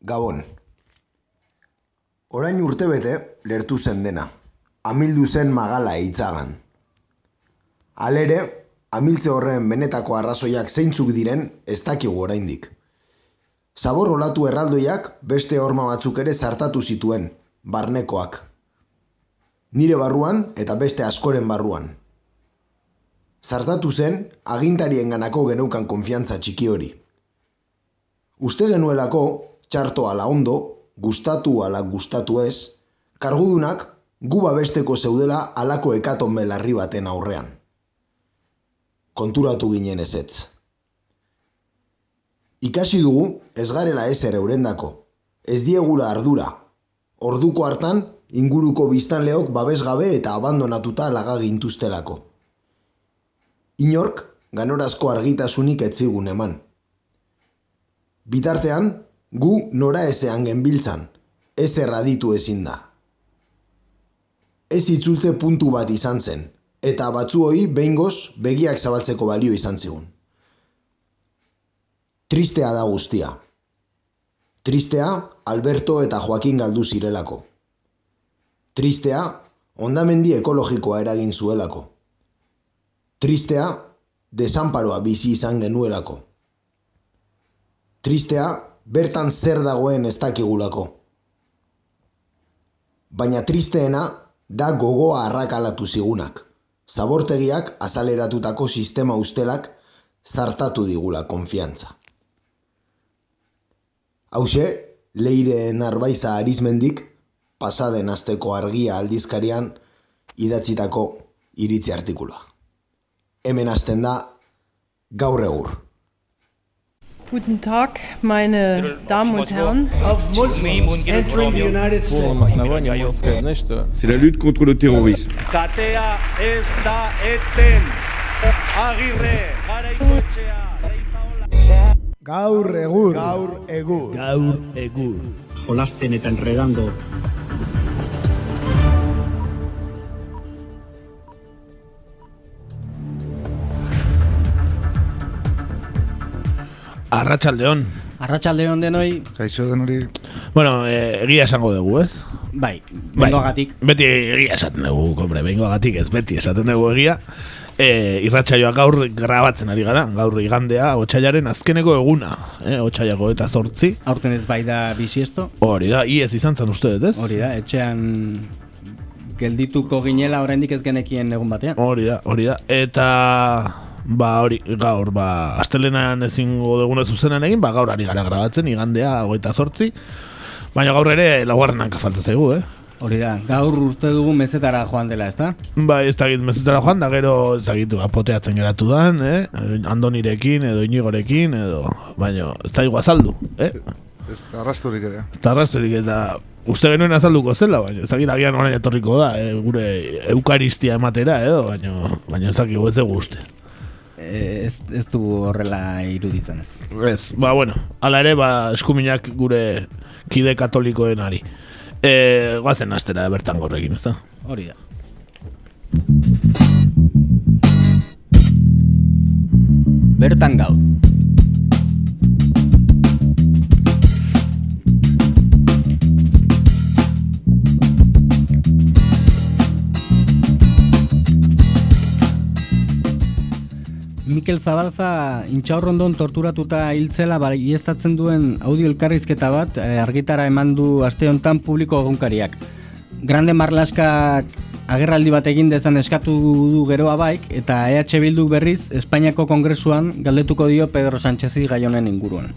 Gabon. Orain urtebete lertu zen dena. Amildu zen magala hitzagan. Halere, amiltze horren benetako arrazoiak zeintzuk diren ez dakigu oraindik. Zabor olatu erraldoiak beste horma batzuk ere zartatu zituen, barnekoak. Nire barruan eta beste askoren barruan. Zartatu zen, agintarien ganako geneukan konfiantza txiki hori. Uste genuelako, txarto ala ondo, gustatu ala gustatu ez, kargudunak gu babesteko zeudela alako ekaton belarri baten aurrean. Konturatu ginen ezetz. Ikasi dugu ez garela ezer eurendako, ez diegula ardura. Orduko hartan, inguruko biztanleok babesgabe eta abandonatuta laga gintuztelako. Inork, ganorazko argitasunik etzigun eman. Bitartean, gu nora ezean genbiltzan, ez erraditu ezin da. Ez itzultze puntu bat izan zen, eta batzuoi behingoz begiak zabaltzeko balio izan zigun. Tristea da guztia. Tristea, Alberto eta Joaquin galdu zirelako. Tristea, ondamendi ekologikoa eragin zuelako. Tristea, desamparoa bizi izan genuelako. Tristea, bertan zer dagoen ez dakigulako. Baina tristeena da gogoa arrakalatu zigunak. Zabortegiak azaleratutako sistema ustelak zartatu digula konfiantza. Hauxe, leire narbaiza arizmendik, pasaden asteko argia aldizkarian idatzitako iritzi artikuloa. Hemen hasten da gaur egur. Guten Tag, meine Damen und Herren. of Muslims entering the United States. полном основании можно сказать, знаешь что? C'est la lutte contre le terrorisme. Katea ez da eten. Agirre, garaikoetxea, leizaola. Gaur egur. Gaur egur. Gaur egur. Jolasten eta enredando. Arratsaldeon. Arratxaldeon denoi, Kaixo den hori. Bueno, eh, egia esango dugu, ez? bai, Bai. bengoagatik. Beti egia esaten dugu, hombre, bengoagatik ez beti esaten dugu egia. E, irratsaioa gaur grabatzen ari gara, gaur igandea, otxailaren azkeneko eguna, eh, otxailako eta zortzi. Aurten ez bai da bisiesto, Hori da, iez izan zen uste ez? hori da, etxean geldituko ginela oraindik ez genekien egun batean. Hori da, hori da. Eta ba hori gaur ba astelenan ezingo duguna zuzenan egin, ba gaur ari gara grabatzen igandea 28. Baina gaur ere laugarrenan falta zaigu, eh? Hori da, gaur uste dugu mezetara joan dela, ezta? Ba, ez dakit mezetara joan, da gero ez dakit ba, poteatzen geratu dan, eh? Andonirekin edo inigorekin edo, baina ez da azaldu, eh? Ez da arrasturik ere. Ez da arrastorik eta uste genuen azalduko zela, baina ez dakit agian orain etorriko da, eh? gure eukaristia ematera edo, baina, baina ez dakigu ez dugu uste. Ez, ez du horrela iruditzen ez. Ez, ba, bueno, ala ere, ba, eskuminak gure kide katolikoen ari. E, goazen astera bertan gorrekin, ez da? Hori da. Bertan gau. Mikel Zabalza intxaurrondon torturatuta hiltzela baiestatzen duen audio elkarrizketa bat eh, argitara eman du aste honetan publiko egunkariak. Grande Marlaskak agerraldi bat egin dezan eskatu du geroa baik eta EH Bildu berriz Espainiako Kongresuan galdetuko dio Pedro Sánchezi gai honen inguruan.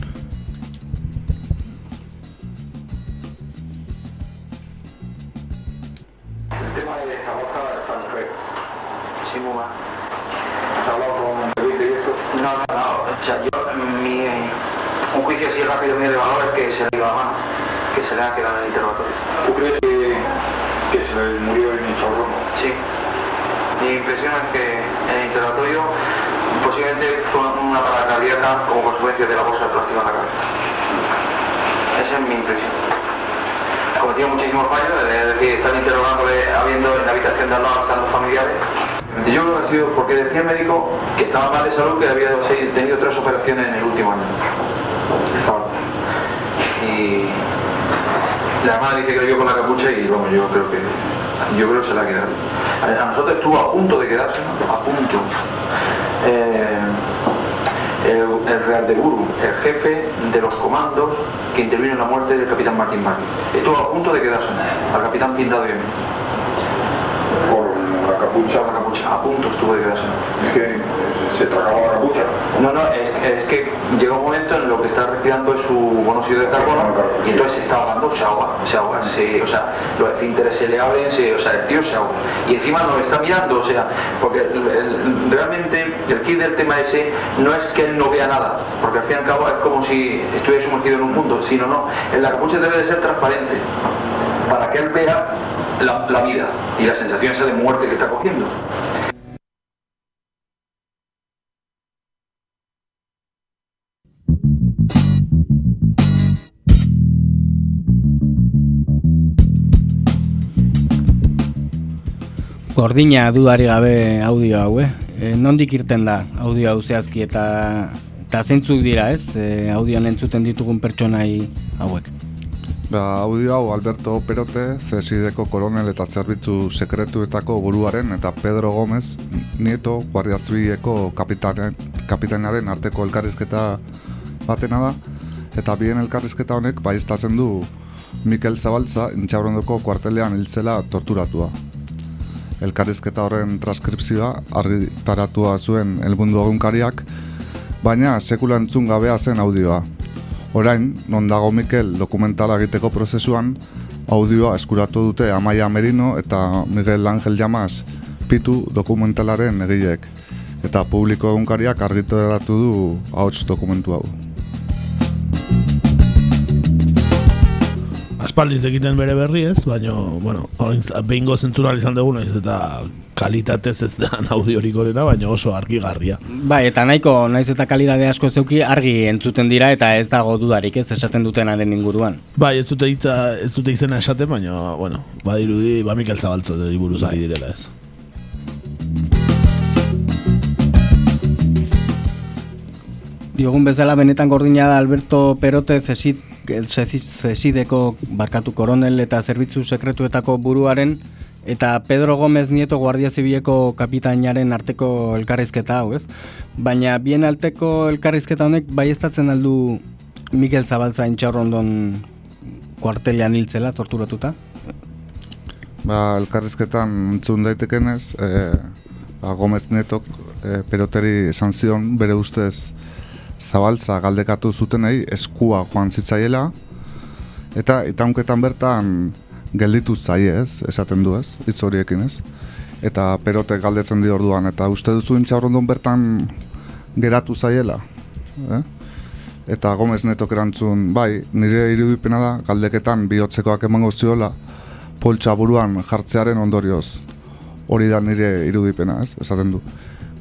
Que se le iba a mano, que se le ha quedado en el interrogatorio. ¿Tú crees que, que se le murió en Inchaurrono? Sí. Mi impresión es que en el interrogatorio posiblemente fue una parada cardíaca como consecuencia de la bolsa de plástico en la cabeza. Esa es mi impresión cometido muchísimos fallos, es decir, están interrogándole habiendo en la habitación de al lado están los familiares. Yo creo que ha sido porque decía el médico que estaba mal de salud, que había tenido tres operaciones en el último año. Estaba- La hermana dice que le dio con la capucha y vamos, yo creo que yo creo se la ha quedado. A nosotros estuvo a punto de quedarse, a punto. Eh, el, Real de Guru, el jefe de los comandos que intervino en la muerte del capitán Martín Barrio. Estuvo a punto de quedarse al capitán Pintado y a. La capucha. A punto estuvo de quedarse. Es que se tragaba la capucha. No, no, es, es que llega un momento en lo que está respirando es su monóxido de carbono y entonces se está ahogando, se ahoga, se ahoga, se- o sea, los esfínteres se le abren, se- o sea, el tío se ahoga. Y encima nos está mirando, o sea, porque el- el- realmente el kit del tema ese no es que él no vea nada, porque al fin y al cabo es como si estuviera sumergido en un mundo, sino no, en la capucha debe de ser transparente para que él vea la, la vida y la sensación esa de muerte que está cogiendo. Gordina dudari gabe audio hau, eh? E, nondik irten da audio hau zehazki eta eta zeintzuk dira, ez? E, audioan entzuten ditugun pertsonai hauek. Ba, audio hau Alberto Perote, CSIDeko koronel eta zerbitzu sekretuetako buruaren eta Pedro Gómez, nieto Guardia Zibileko kapitanen, kapitainaren arteko elkarrizketa batena da, eta bien elkarrizketa honek baiestatzen du Mikel Zabaltza intxaurondoko kuartelean hiltzela torturatua. Elkarrizketa horren transkripzioa argitaratua zuen elbundu egunkariak, baina sekula entzun gabea zen audioa. Orain, non dago Mikel dokumentala egiteko prozesuan, audioa eskuratu dute Amaia Merino eta Miguel Ángel Llamas pitu dokumentalaren egileek. Eta publiko egunkariak argitaratu du ahots dokumentu hau. Aspaldiz egiten bere berri ez, baina, bueno, behingo zentzura izan dugu naiz eta kalitatez ez da audiorik horrena, baina oso argigarria. Bai, eta nahiko naiz eta kalidade asko zeuki argi entzuten dira eta ez dago dudarik, ez esaten dutenaren inguruan. Bai, ez dute, hitza, ez dute izena esaten, baina, bueno, badirudi, ba Mikel Zabaltza buruz ari direla ez. Diogun bezala benetan gordina da Alberto Perote zesid, zesideko barkatu koronel eta zerbitzu sekretuetako buruaren eta Pedro Gómez Nieto Guardia Zibileko kapitainaren arteko elkarrizketa hau, ez? Baina bien alteko elkarrizketa honek baiestatzen aldu Mikel Zabaltza intxaurrondon kuartelean hiltzela torturatuta? Ba, elkarrizketan entzun daitekenez, e, ba, Gomez Netok e, peroteri esan zion bere ustez zabaltza galdekatu zutenei eskua joan zitzaiela, eta itaunketan bertan gelditu zaie ez, esaten du ez, hitz horiekin ez. Eta perote galdetzen di orduan, eta uste duzu intxaurrondon bertan geratu zaiela. Eh? Eta Gomez Netok erantzun, bai, nire irudipena da, galdeketan bihotzekoak emango ziola, poltsa buruan jartzearen ondorioz. Hori da nire irudipena, ez? Esaten du.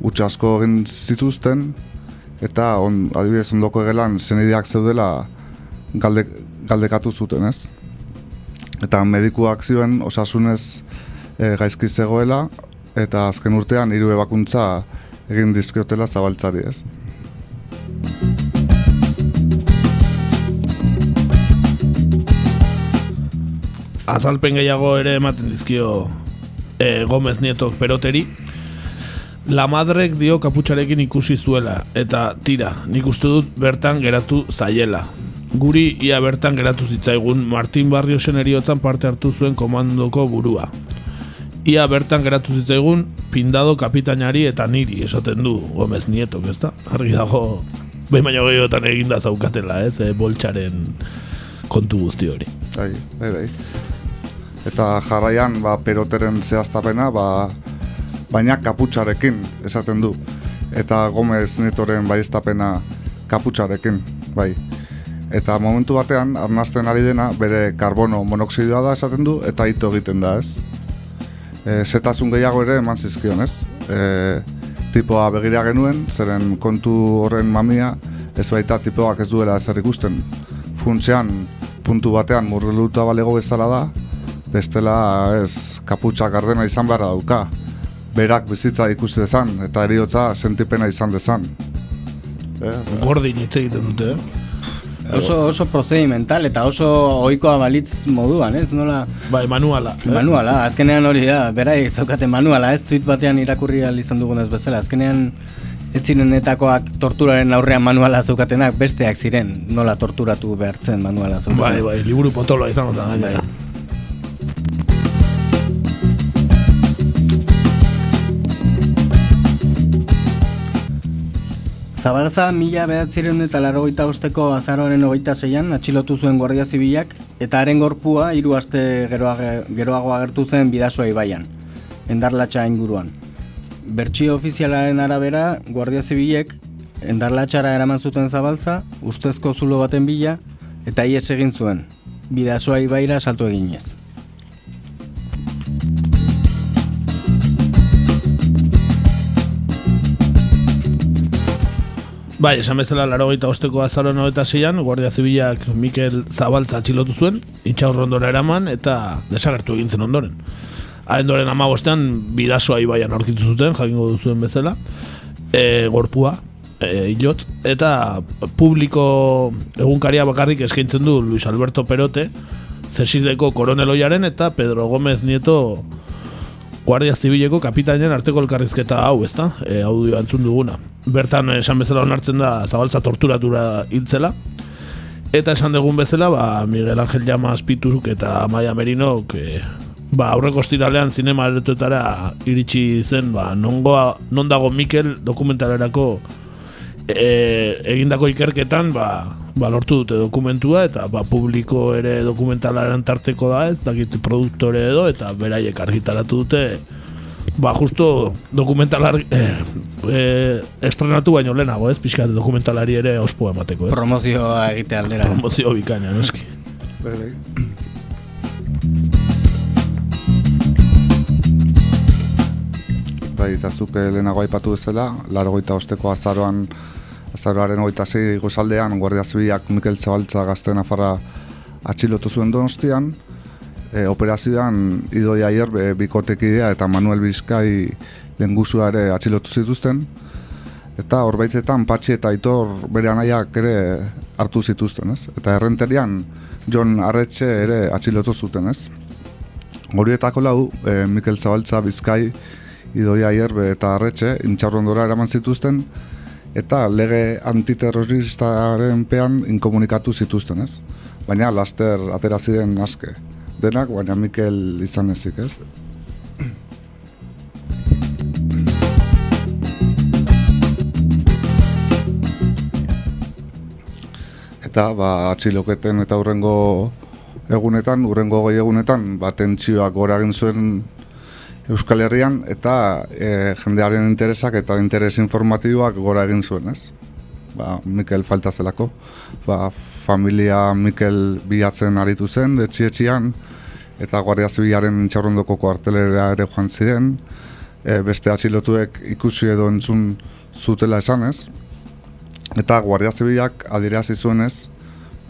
Utsa asko egin zituzten, eta on, adibidez ondoko gelan zenideak zeudela galde, galdekatu zuten, ez? Eta medikuak zioen osasunez e, gaizki zegoela, eta azken urtean hiru ebakuntza egin dizkiotela zabaltzari, ez? Azalpen gehiago ere ematen dizkio e, Gomez Nietok peroteri. La madrek dio kaputxarekin ikusi zuela, eta tira, nik uste dut bertan geratu zaiela. Guri ia bertan geratu zitzaigun Martin Barriosen eriotzan parte hartu zuen komandoko burua. Ia bertan geratu zitzaigun pindado kapitainari eta niri esaten du Gomez Nietok, ezta? Argi dago, behin baino gehiotan eginda zaukatela, ez? E, boltsaren kontu guzti hori. Bai, bai, bai. Eta jarraian, ba, peroteren zehaztapena, ba, baina kaputxarekin esaten du. Eta Gomez Netoren baiestapena kaputxarekin, bai. Eta momentu batean, arnazten ari dena, bere karbono monoksidoa da esaten du, eta ito egiten da, ez? E, zetasun gehiago ere eman zizkion, ez? E, tipoa begira genuen, zeren kontu horren mamia, ez baita tipoak ez duela ezer ikusten. Funtzean, puntu batean murreluta balego bezala da, bestela ez kaputxa gardena izan beharra dauka. Berak bizitza ikusi dezan, eta eriotza sentipena izan dezan. Eh, Gordin hitz egiten dute, eh? Oso, oso procedimental eta oso ohikoa balitz moduan, ez? Nola... Bai, manuala. Eh? Manuala, azkenean hori da, berai zaukate manuala, ez? Tweet batean irakurri izan dugunez bezala, azkenean ez zirenetakoak torturaren aurrean manuala zeukatenak besteak ziren nola torturatu behartzen manuala zeukatenak. Bai, bai, liburu potoloa izango zen. Bai. Zabalza mila behatzireun eta laro goita osteko azaroaren hogeita zeian atxilotu zuen Guardia Zibilak eta haren gorpua hiru aste geroago agertu zen bidasoa ibaian, endarlatxa inguruan. Bertsio ofizialaren arabera, Guardia Zibilek endarlatxara eraman zuten zabaltza, ustezko zulo baten bila, eta ies egin zuen, bidasoa ibaira salto eginez. Bai, esan bezala laro gaita osteko azaron eta zeian, Guardia Zibilak Mikel Zabaltza atxilotu zuen, intxaurrondora eraman eta desagertu egintzen ondoren. Ahendoren ama bostean, bidasoa ibaian aurkitu zuten, jakingo duzuen bezala, e, gorpua, e, ilot, eta publiko egunkaria bakarrik eskaintzen du Luis Alberto Perote, zesideko koroneloiaren eta Pedro Gómez Nieto Guardia Zibileko kapitainen arteko elkarrizketa hau, ezta? E, audio antzun duguna bertan esan bezala onartzen da zabaltza torturatura hiltzela eta esan dugun bezala ba, Miguel Ángel Llama Aspituruk eta Maia Merinok e, ba, aurreko estiralean zinema eretoetara iritsi zen ba, nongoa, non dago Mikel dokumentalerako e, egindako ikerketan ba, ba, lortu dute dokumentua eta ba, publiko ere dokumentalaren tarteko da ez dakit produktore edo eta beraiek argitaratu dute ba, justo dokumentalar eh, eh, estrenatu baino lehenago, ez? Piskat dokumentalari ere ospo emateko, ez? Promozioa egite aldera. Promozio bikaina, noski. Bai, eta zuke lehenago aipatu bezala, laro goita osteko azaroan, azaroaren goita zei gozaldean, Guardia Zibiak Mikel Zabaltza gazten afara atxilotu zuen donostian, e, operazioan Idoi Aier e, bikotekidea eta Manuel Bizkai lengusua ere atxilotu zituzten eta horbaitzetan patxi eta aitor bere anaiak ere hartu zituzten, ez? Eta errenterian John Arretxe ere atxilotu zuten, ez? Horietako lau, e, Mikel Zabaltza, Bizkai, Idoia Ierbe eta Arretxe, intxarrondora eraman zituzten, eta lege antiterroristaren pean inkomunikatu zituzten, ez? Baina laster atera ziren aske denak, baina Mikel izan ezik, ez? Eta, ba, atxiloketen eta hurrengo egunetan, hurrengo goi egunetan, ba, tentsioak gora egin zuen Euskal Herrian, eta e, jendearen interesak eta interes informatiboak gora egin zuen, ez? Ba, Mikel falta zelako. Ba, familia Mikel bilatzen aritu zen, etxietxian, eta Guardia Zibilaren txaurrondoko kuartelera ere joan ziren, e, beste atxilotuek ikusi edo entzun zutela esanez, eta Guardia Zibilak adirazi zuenez,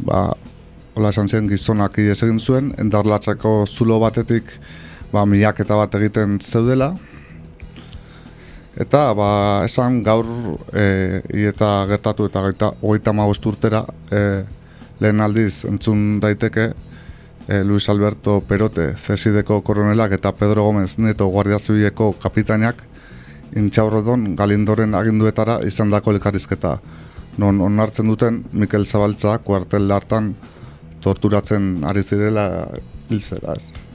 ba, hola esan ziren gizonak ides egin zuen, endarlatzako zulo batetik ba, miak eta bat egiten zeudela, Eta, ba, esan gaur e, eta gertatu eta goita urtera e, lehen aldiz entzun daiteke e, Luis Alberto Perote, Cesideko koronelak eta Pedro Gómez Neto Guardia Zibileko kapitainak intxaurrodon galindoren aginduetara izan dako elkarrizketa. Non onartzen duten Mikel Zabaltza kuartel hartan torturatzen ari zirela hilzera ez.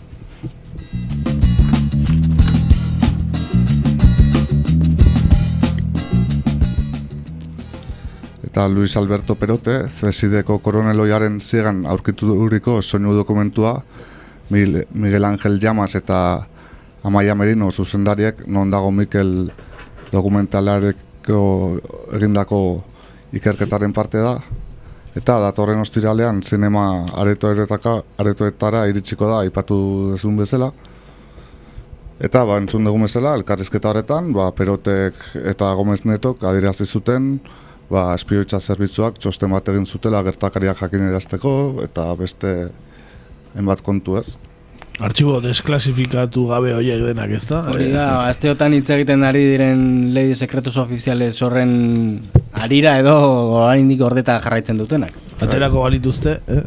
Eta Luis Alberto Perote, zesideko koroneloiaren ziegan aurkitu duriko soinu dokumentua Miguel Ángel Llamas eta Amaia Merino zuzendariek non dago Mikel dokumentalareko egindako ikerketaren parte da eta datorren ostiralean zinema aretoetara iritsiko da ipatu dezun bezala Eta ba, entzun dugu bezala, elkarrizketa horretan, ba, Perotek eta Gomez Netok adirazi zuten, ba, espioitza zerbitzuak txosten bat egin zutela gertakariak jakin erazteko eta beste enbat kontu ez. artxibo desklasifikatu gabe horiek denak, ez da? Hori da, asteotan hitz egiten ari diren Lady Secretos Oficiales horren arira edo oraindik ordeta jarraitzen dutenak. Aterako balituzte, eh?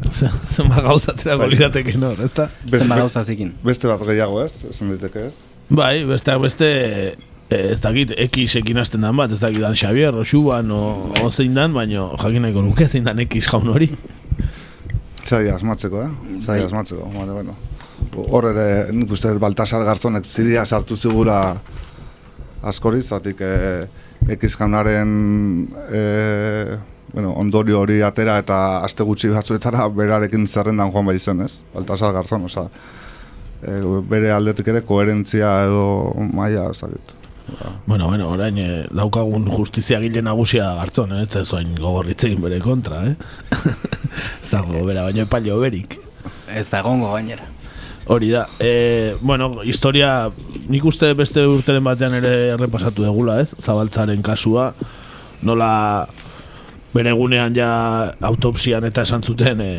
Zenba gauza aterako Bai. lirateke nor, ez da? Zenba gauza zikin. Beste bat gehiago ez, esan daiteke ez. Bai, besteak beste, eh, ez dakit, X ekin hasten dan bat, ez dakit dan Xavier, o Xuban, o, o zein dan, baino jakin nahiko nuke zein dan X jaun hori. Zai asmatzeko, eh? Zai asmatzeko, bueno, bueno. Hor ere, nik uste Baltasar Garzonek ziria sartu zigula askoriz, zatik eh, X jaunaren eh, bueno, ondorio hori atera eta aste gutxi batzuetara berarekin zerrendan joan bai zen, ez? Baltasar Garzon, oza, eh, bere aldetik ere koherentzia edo maia, ez dakit. Bueno, bueno, orain eh, daukagun justizia gile nagusia gartzon, eh? ez zoin gogorritzegin bere kontra, eh? ez dago, bera, baino epaile berik. Ez da egongo gainera. Hori da, e, bueno, historia nik uste beste urteren batean ere errepasatu degula, ez? Zabaltzaren kasua, nola bere egunean ja autopsian eta esan zuten, e,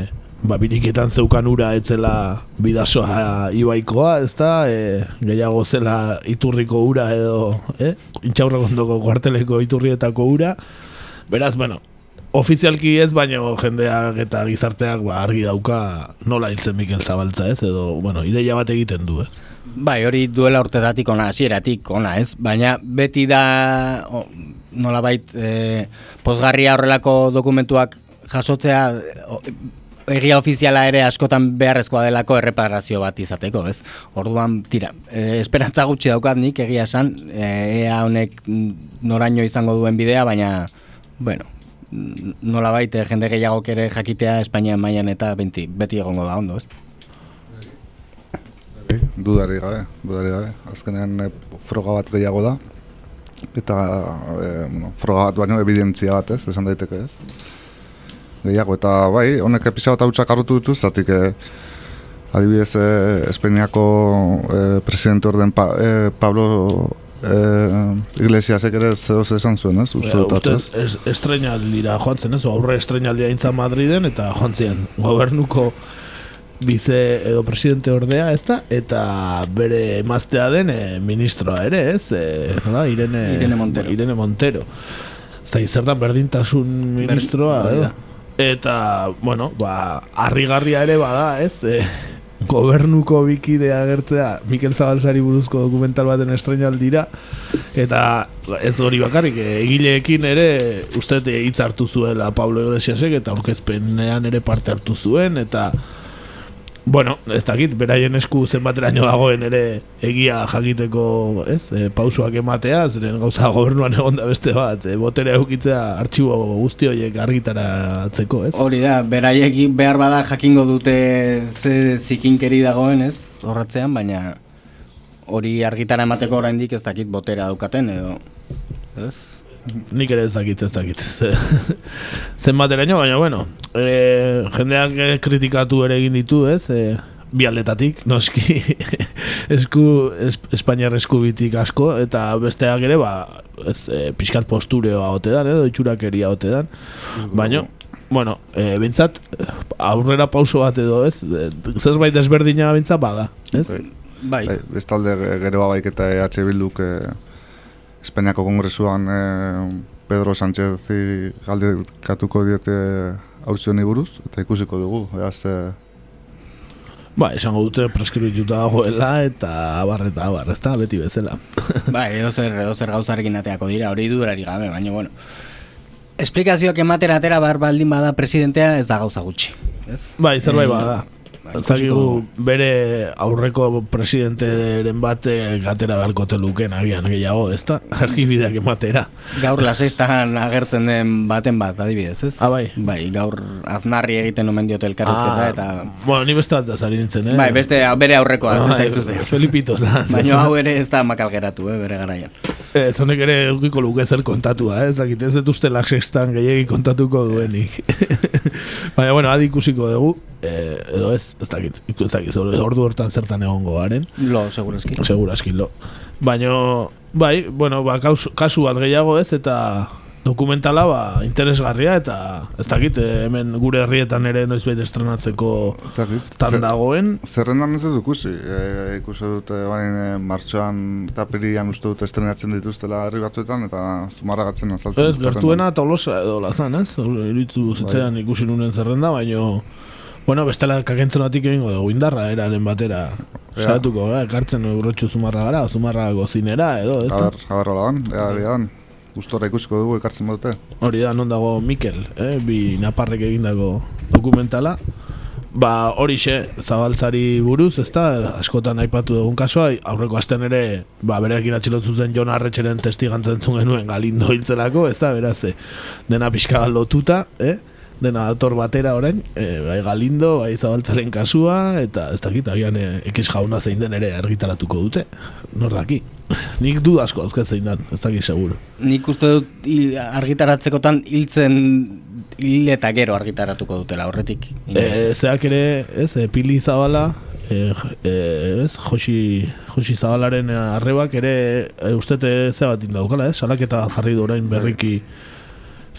ba, biriketan zeukan ura etzela bidasoa ibaikoa, ez da? E, gehiago zela iturriko ura edo, eh? Intxaurrekondoko kuarteleko iturrietako ura. Beraz, bueno, ofizialki ez, baina jendeak eta gizarteak ba, argi dauka nola hiltzen Mikel Zabaltza ez, edo, bueno, ideia bat egiten du, ez? Bai, hori duela urtetatik ona, hasieratik ona, ez? Baina beti da o, nolabait e, pozgarria horrelako dokumentuak jasotzea o, egia ofiziala ere askotan beharrezkoa delako erreparazio bat izateko, ez? Orduan, tira, e, esperantza gutxi daukat nik egia esan, e, ea honek noraino izango duen bidea, baina, bueno, nolabait eh, jende gehiagok ere jakitea Espainia mailan eta beti, beti egongo da ondo, ez? Bai, Dudari gabe, dudari gabe. Azkenean eh, froga bat gehiago da. Eta eh, bueno, froga bat baino evidentzia bat ez, esan daiteke ez. Gehiago, eta bai, honek episa bat hautsak hartu ditu, zatik eh, adibidez eh, Espainiako eh, presidente orden pa, eh, Pablo eh, Iglesiasek ere zeo esan zuen, ez? Uste dut, Uste, ez? es, estrenaldira joan zen, ez? Aurre estrenaldia intza Madriden, eta joan ziren gobernuko bize edo presidente ordea, ez da? Eta bere emaztea den eh, ministroa ere, ez? E, nola? Irene, Irene Montero. Irene Montero. Ez da, zertan berdintasun ministroa, da. Eta, bueno, ba, harrigarria ere bada, ez? E, gobernuko bikidea agertzea Mikel Zabalzari buruzko dokumental baten estrenaldira eta ez hori bakarrik eh, egileekin ere uste hitz hartu zuela Pablo Iglesiasek eta aurkezpenean ere parte hartu zuen eta Bueno, ez dakit, beraien esku zenbateraino dagoen ere egia jakiteko, ez, e, pausuak ematea, zeren gauza gobernuan egon da beste bat, e, boterea eukitzea artxibo guzti horiek argitaratzeko, ez? Hori da, beraiek behar bada jakingo dute ze zikinkeri dagoen, ez? Horratzean, baina hori argitara emateko oraindik ez dakit botera daukaten edo ez? Nik ere ez dakit, ez dakit. Zenbateraino, baina bueno, e, jendeak eh, kritikatu ere egin ditu, ez? E, bi aldetatik, noski esku, es, Espainiar eskubitik asko, eta besteak ere, ba, ez, e, pixkat postureoa ote dan, edo itxurakeria ote dan, baina, bueno, e, bintzat, aurrera pauso bat edo, ez? E, zerbait desberdina bintzat bada, ez? Bai. Bai, bestalde geroa baik eta EH Bilduk eh, Espainiako Kongresuan eh, Pedro Sánchez galdekatuko diete hauzioni buruz, eta ikusiko dugu, eaz, eh, Ba, esango dute preskribituta dagoela eta abar eta abar, ezta beti bezala. bai, edo zer, edo zer gauzarekin ateako dira, hori durari gabe, baina bueno. Esplikazioak ematera atera bar baldin bada presidentea ez da gauza gutxi, ez? Bai, zerbait Eh, bada. Bai, ikusiko bere aurreko presidenteren bat eh, gatera beharko teluken agian gehiago, ezta? Argibideak ematera. Gaur lasestan agertzen den baten bat, adibidez, ez? Ah, bai. Bai, gaur aznarri egiten omen diote elkarrezketa Ah, eta... Bueno, ni beste bat azari nintzen, eh? Bai, beste bere aurrekoa Bai, zen zaitzu zen. Felipito da. Baina hau ere ez da makal geratu, eh, bere garaian. Ez honek ere eukiko luke zer kontatua, eh? ez dakit ez dut uste laksestan gehiagi kontatuko duenik. Baina, bueno, adi ikusiko dugu, eh, edo ez, ez dakit, ez dakit, ordu hortan zertan egongo garen. Lo, segurazki. Segurazki, lo. Baina, bai, bueno, ba, kaus, kasu bat gehiago ez, eta dokumentala ba, interesgarria eta ez dakit eh, hemen gure herrietan ere noizbait estrenatzeko tan Zer- dagoen. Zerrendan ez dut ikusi, e, ikusi dute bain e, martxoan eta pirian uste dut estrenatzen dituztela herri batzuetan eta zumarragatzen azaltzen. Ez, gertuena tolosa edo lazan, ez? Iruditu zitzaidan ikusi nunen zerrenda, baino Bueno, bestela kakentzonatik egingo dugu indarra eraren batera. Ja. Saatuko, eh? ekartzen urrotxu zumarra gara, zumarra gozinera, edo, ez da? ber, a ber, hola Gustora ikusiko dugu ekartzen badute. Hori da, non dago Mikel, eh? bi naparrek egindako dokumentala. Ba, horixe, zabaltzari buruz, ez da, askotan aipatu dugun kasua, aurreko astean ere, ba, berekin atxilotzu zen Jon Arretxeren testigantzen zuen genuen galindo hiltzelako, da, beraz, eh, dena pixka lotuta, eh? Dena dator batera orain, eh, bai galindo, bai zabaltzaren kasua, eta ez dakit, agian eh, ekiz jauna zein den ere argitaratuko dute, nor daki. Nik du asko dauzkat zein den, ez dakit seguro. Nik uste dut argitaratzekotan hiltzen hil eta gero argitaratuko dutela horretik. E, ez. zeak ere, ez, e, Pili Zabala, e, e, ez, Josi, Josi Zabalaren eh, arrebak ere e, ustete ze bat daukala, ez, salaketa jarri du orain berriki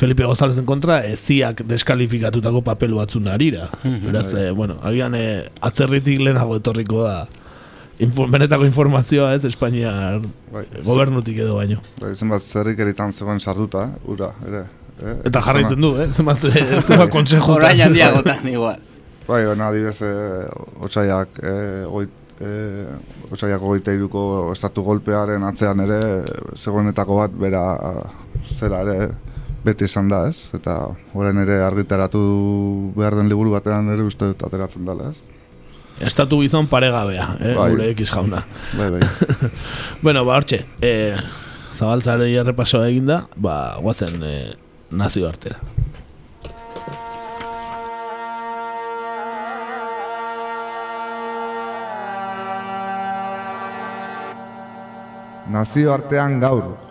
Felipe González kontra, eziak deskalifikatutako papel batzun arira. Mhm. Beraz, e, bueno, agian e, atzerritik lehenago etorriko da info, benetako informazioa, ez, Espainiar Bai. gobernutik edo baino. Bai, zenbat zerrik eritan zegoen sarduta, eh? ura, ere. Eh? Eta jarraitzen du, eh, zenbat, eh, zenbat konsejo. Orain handiagotan, igual. Bai, baina adibidez, eh, otsaiak, eh, oit, eh, otsaiak ogeita iruko estatu golpearen atzean ere, zegoenetako bat bera zera ere beti izan da, ez? Eta orain ere argitaratu behar den liburu batean ere uste dut ateratzen dela, ez? Estatu gizon paregabea, eh, Bai. gure ekiz jauna. Bai, bai. bueno, ba, hortxe, eh, zabaltzaren errepasoa eginda, ba, guazen eh, nazio artera. Nazio artean gaur.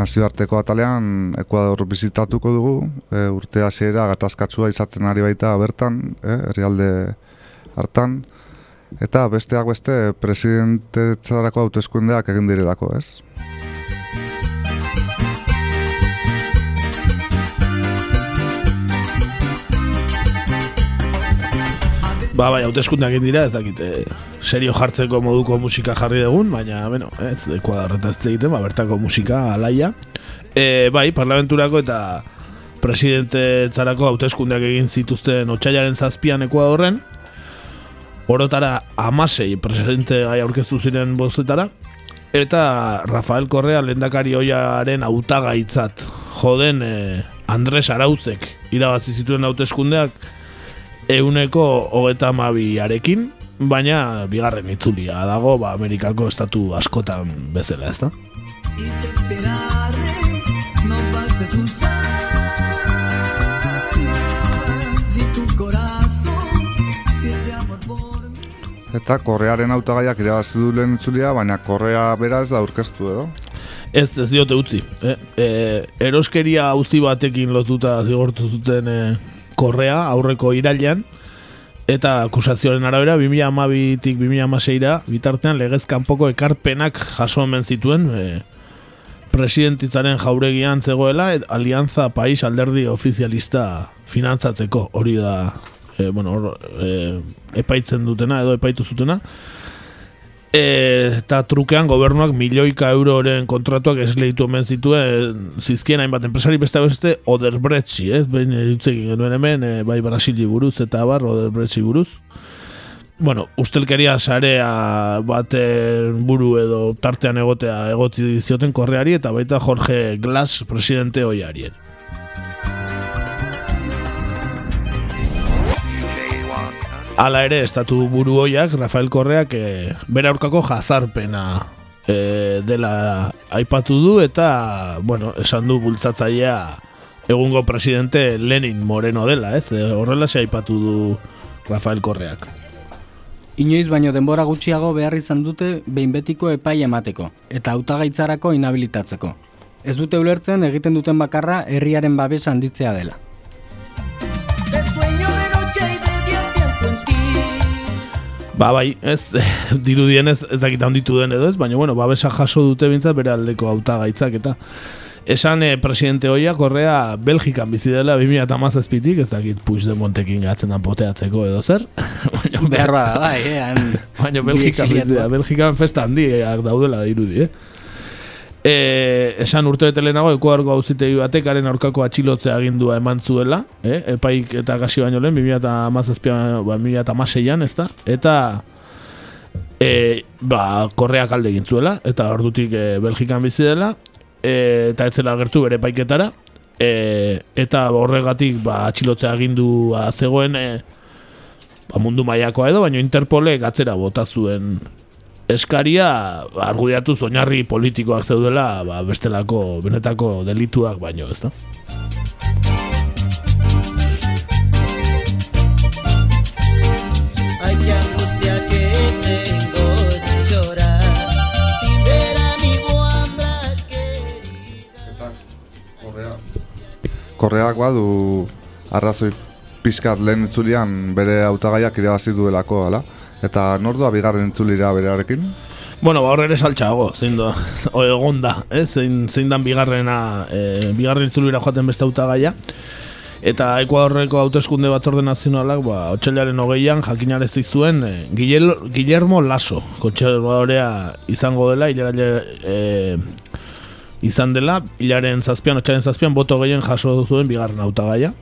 Nazioarteko atalean Ekuador bizitatuko dugu, e, urte hasiera gatazkatsua izaten ari baita bertan, e, herrialde hartan, eta besteak beste presidentetzarako hauteskundeak egin direlako, ez? Ba, bai, hauteskundeak egin dira, ez dakit, eh, serio jartzeko moduko musika jarri dugun, baina, bueno, ez, ekuadarretaz egiten, ba, bertako musika alaia. E, bai, parlamenturako eta presidente zarako hauteskundeak egin zituzten otxailaren zazpian ekuadorren, orotara amasei presidente gai aurkeztu ziren bostetara, eta Rafael Correa lehendakari oiaren hautagaitzat joden eh, Andres Arauzek irabazi zituen hauteskundeak euneko hogeta amabiarekin, baina bigarren itzulia dago ba, Amerikako estatu askotan bezala, ez da? No faltes un si tu corazón siente amor por mí. Eta korrearen hautagaiak irabazi du lehen itzulia, baina korrea bera ez da aurkeztu edo. Ez, ez diote utzi. Eh? E, eroskeria auzi batekin lotuta zigortu zuten e, korrea aurreko irailean, eta akusazioaren arabera 2012-tik 2016ra bitartean legez kanpoko ekarpenak jaso hemen zituen e, presidentitzaren jauregian zegoela et, Alianza País Alderdi Ofizialista finantzatzeko. Hori da e, bueno, hor, e, epaitzen dutena edo epaitu zutena eta trukean gobernuak milioika euroren kontratuak esleitu hemen zituen zizkien hainbat enpresari beste beste Oderbrechtsi, ez? Behin ditzekin genuen hemen, e, bai Brasili buruz eta bar Oderbrechtsi buruz. Bueno, ustelkeria sarea baten buru edo tartean egotea egotzi zioten korreari eta baita Jorge Glass presidente hoiarien. Hala ere, estatu buru hoiak, Rafael Korreak, e, bere aurkako jazarpena e, dela aipatu du eta, bueno, esan du bultzatzailea egungo presidente Lenin Moreno dela, ez? E, horrela se aipatu du Rafael Korreak. inoiz baino denbora gutxiago behar izan dute behin betiko epai emateko, eta hautagaitzarako inhabilitatzeko. Ez dute ulertzen egiten duten bakarra herriaren babes handitzea dela. Ba, bai, ez, dirudien ez, ez dakit handitu den edo ez, baina, bueno, babesa jaso dute bintzat bere aldeko hautagaitzak eta esan eh, presidente hoia korrea Belgikan bizi dela 2017tik, ez dakit Puigdemontekin gatzen da poteatzeko edo zer. baina, Behar bada, bai, eh, baina Belgikan bizi da, Belgikan festa handiak daudela dirudi, eh? E, esan urte bete lehenago ekuargo hauzitegi batekaren aurkako atxilotzea agindua eman zuela, eh? epaik eta gasi baino lehen, 2017 ba, 2016an, ez da? Eta e, ba, korreak alde egin zuela, eta ordutik e, Belgikan bizi dela, e, eta etzela gertu bere epaiketara, e, eta horregatik ba, atxilotzea agindua zegoen e, ba, mundu mailakoa edo, baina Interpolek atzera bota zuen eskaria argudiatu oinarri politikoak zeudela ba, bestelako benetako delituak baino, ez da? Korreak badu arrazoi pixkat lehen itzulian bere hautagaiak irabazi duelako, ala? Eta nordua bigarren itzulira berearekin? Bueno, ba, ere saltxago, zein da, o egon da, eh? zein, zein dan bigarrena, e, bigarren itzulira joaten beste hautagaia. Eta Ekuadorreko hauteskunde batzorde nazionalak, ba, otxailaren hogeian jakinarezi zuen e, Guillermo, Lasso, kontserbadorea izango dela, hilera, e, izan dela, hilaren zazpian, otxailaren zazpian, boto gehien jaso zuen bigarren hautagaia.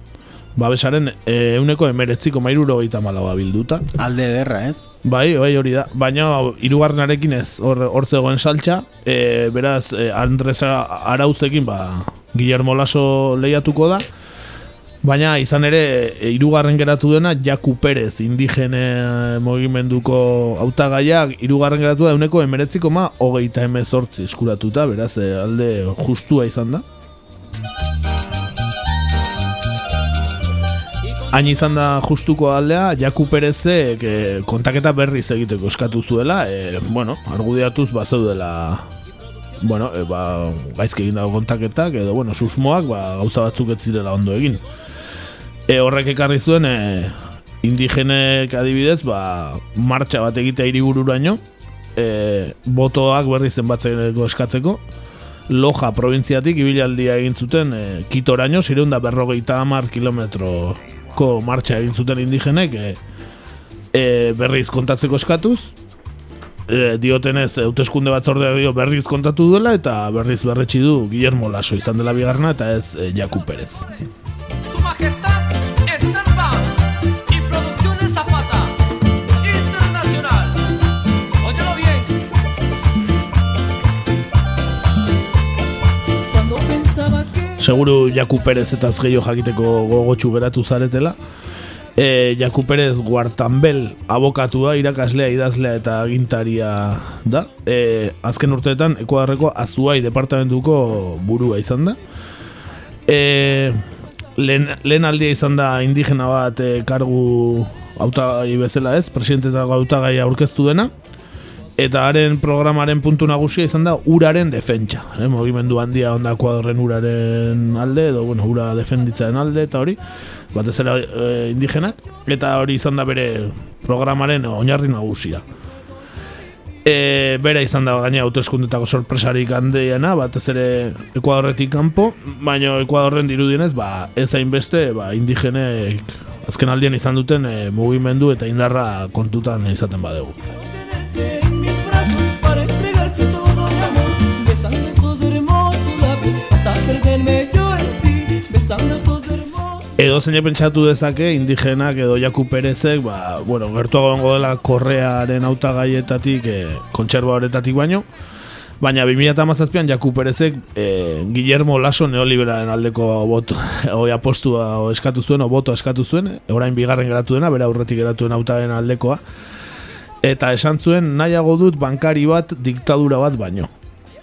Babesaren e, euneko emeretziko mairuro gaita malaua bilduta. Alde ederra, ez? Bai, bai hori da. Baina hirugarrenarekin ez, hor, hor zegoen saltxa. E, beraz, e, Andres Ara- Arauzekin, ba, Guillermo Lasso lehiatuko da. Baina izan ere, e, hirugarren geratu dena, Jaku Perez, indigene mugimenduko hautagaiak hirugarren geratu da, euneko emeretziko ma, hogeita emezortzi eskuratuta, beraz, alde justua izan da. Hain izan da justuko aldea, Jaku Perezek e, kontaketa berriz egiteko eskatu zuela, e, bueno, argudiatuz bazeudela bueno, e, ba, gaizki egin dago kontaketak, edo, bueno, susmoak, ba, gauza batzuk ez zirela ondo egin. E, horrek ekarri zuen, e, indigenek adibidez, ba, martxa bat egitea hiribururaino, e, botoak berriz zenbatzeko eskatzeko, Loja provintziatik ibilaldia egin zuten e, Kitoraino, zireunda berrogeita hamar kilometroko martxa egin zuten indigenek, e, e, berriz kontatzeko eskatuz, e, diotenez hauteskunde batzordeak dio berriz kontatu duela eta berriz berretsi du Guillermo Lasso izan dela bigarrena eta ez e, Jaku Perez. Seguru Jaku Perez eta gehiago jakiteko gogotsu geratu zaretela. E, Jaku Perez Guartanbel abokatua, irakaslea, idazlea eta agintaria da. E, azken urteetan Ekuadarreko Azuai departamentuko burua izan da. E, lehen, lehen aldia izan da indigena bat e, kargu hautagai bezala ez, presidente eta hautagai aurkeztu dena. Eta haren programaren puntu nagusia izan da uraren defentsa. Eh? Mogimendu handia onda Ekuadorren uraren alde, edo bueno, ura defenditzaren alde eta hori, batez ere e, indigenak, eta hori izan da bere programaren oinarri nagusia. E, bera izan da gaina hauteskundetako sorpresarik handiena, batez ere Ekuadorretik kanpo, baina Ekuadorren dirudienez, ba, ez hainbeste, ba, indigenek azken aldian izan duten e, mugimendu eta indarra kontutan izaten badegu. Edo zein pentsatu dezake indigenak edo Jaku Perezek, ba, bueno, gertuago gongo dela korrearen hautagaietatik, e, kontserba horretatik baino, baina 2017an Jaku Perezek e, Guillermo Lasso neoliberalen aldeko boto, oi apostua o eskatu zuen, o boto eskatu zuen, e, orain bigarren geratu dena, bera aurretik geratu den hautagaien aldekoa, eta esan zuen nahiago dut bankari bat diktadura bat baino.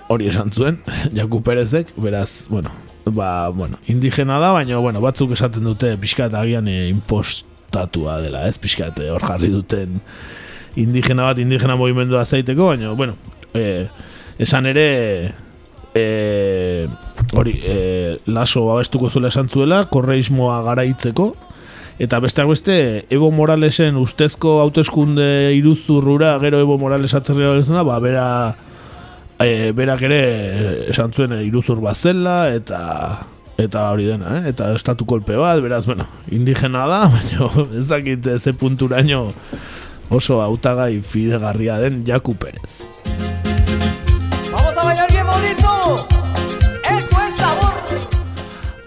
Hori esan zuen, Jaku Perezek, beraz, bueno, ba, bueno, indigena da, baina, bueno, batzuk esaten dute pixkat agian e, impostatua dela, ez, pixkat eh, hor jarri duten indigena bat indigena mugimendua zaiteko, baina, bueno, e, esan ere e, hori, e, laso abestuko zuela esan zuela, korreismoa garaitzeko, eta besteak beste, Evo Moralesen ustezko hauteskunde iruzurrura, gero Evo Morales atzerri ba, bera, e, berak ere esan zuen e, iruzur bat zela, eta eta hori dena, eh? eta estatu kolpe bat, beraz, bueno, indigena da, baina ez dakit ze punturaino oso hautagai fidegarria den Jaku Perez. Vamos a bailar bien bonito. Esto es sabor.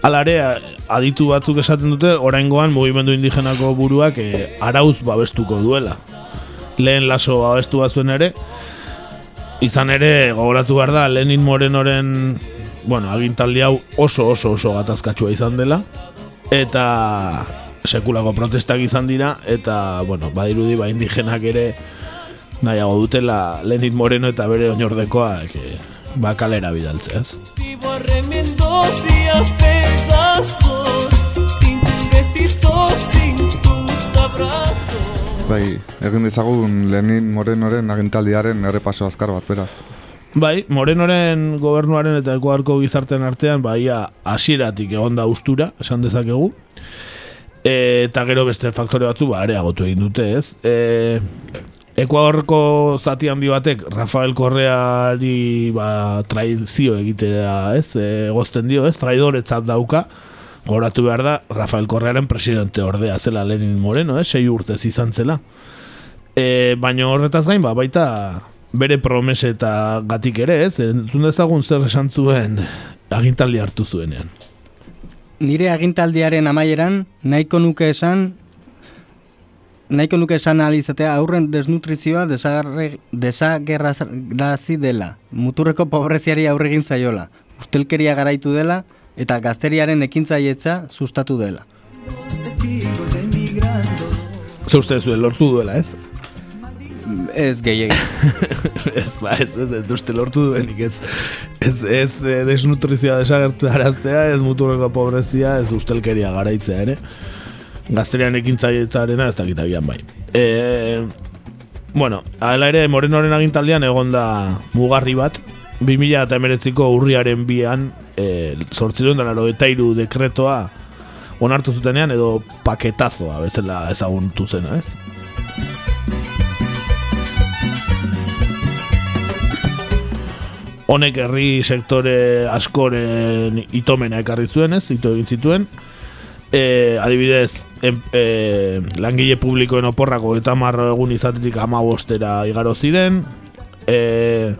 Alare, aditu batzuk esaten dute, oraingoan mugimendu indigenako buruak e, arauz babestuko duela. Lehen laso babestu batzuen ere, izan ere, gogoratu behar da, Lenin Morenoren bueno, agintaldi hau oso oso oso gatazkatsua izan dela eta sekulako protestak izan dira eta bueno, badirudi ba indigenak ere nahiago dutela Lenin Moreno eta bere oinordekoa e, ba kalera bidaltzea, ez? Vivo arremendos y a pedazos Sin tus besitos, sin tus abrazos Bai, egin dezagun Lenin Morenoren agintaldiaren errepaso azkar bat, beraz. Bai, Morenoren gobernuaren eta Ekuarko gizartean artean baia hasieratik egonda ustura, esan dezakegu. E, eta gero beste faktore batzu ba areagotu egin dute, ez? E, Ekuadorko zati handi batek Rafael Correari ba, traizio egitea, ez? E, gozten dio, ez? Traidoretzat dauka. Goratu behar da, Rafael Correaren presidente ordea zela Lenin Moreno, eh? sei urtez izan zela. E, baina horretaz gain, ba, baita bere promese eta gatik ere, ez? Entzun dezagun zer esan zuen agintaldi hartu zuenean. Nire agintaldiaren amaieran, nahiko nuke esan nahiko nuke esan alizatea aurren desnutrizioa desagerrazi dela. Muturreko pobreziari aurregin zaiola. Ustelkeria garaitu dela eta gazteriaren ekintzaietza sustatu dela. Ze uste zuen lortu duela, ez? Ez gehiagin. ez, ba, ez, ez, ez, uste lortu duenik, ez, ez, ez, eh, desnutrizioa desagertaraztea, ez muturreko pobrezia, ez ustelkeria garaitzea ere. Gazterian ekintzailetzarena ez dakit agian bai. E, bueno, hala ere, Morenoren agintaldian egon da mugarri bat, 2000 eta emeretziko urriaren bian, e, sortziron da laro eta iru dekretoa onartu zutenean edo paketazoa bezala ezaguntu zena, ez? honek herri sektore askoren itomena ekarri zuen, ez? Ito egin zituen. E, adibidez, em, e, langile publikoen oporrako eta marro egun izatetik ama bostera igaro ziren. E,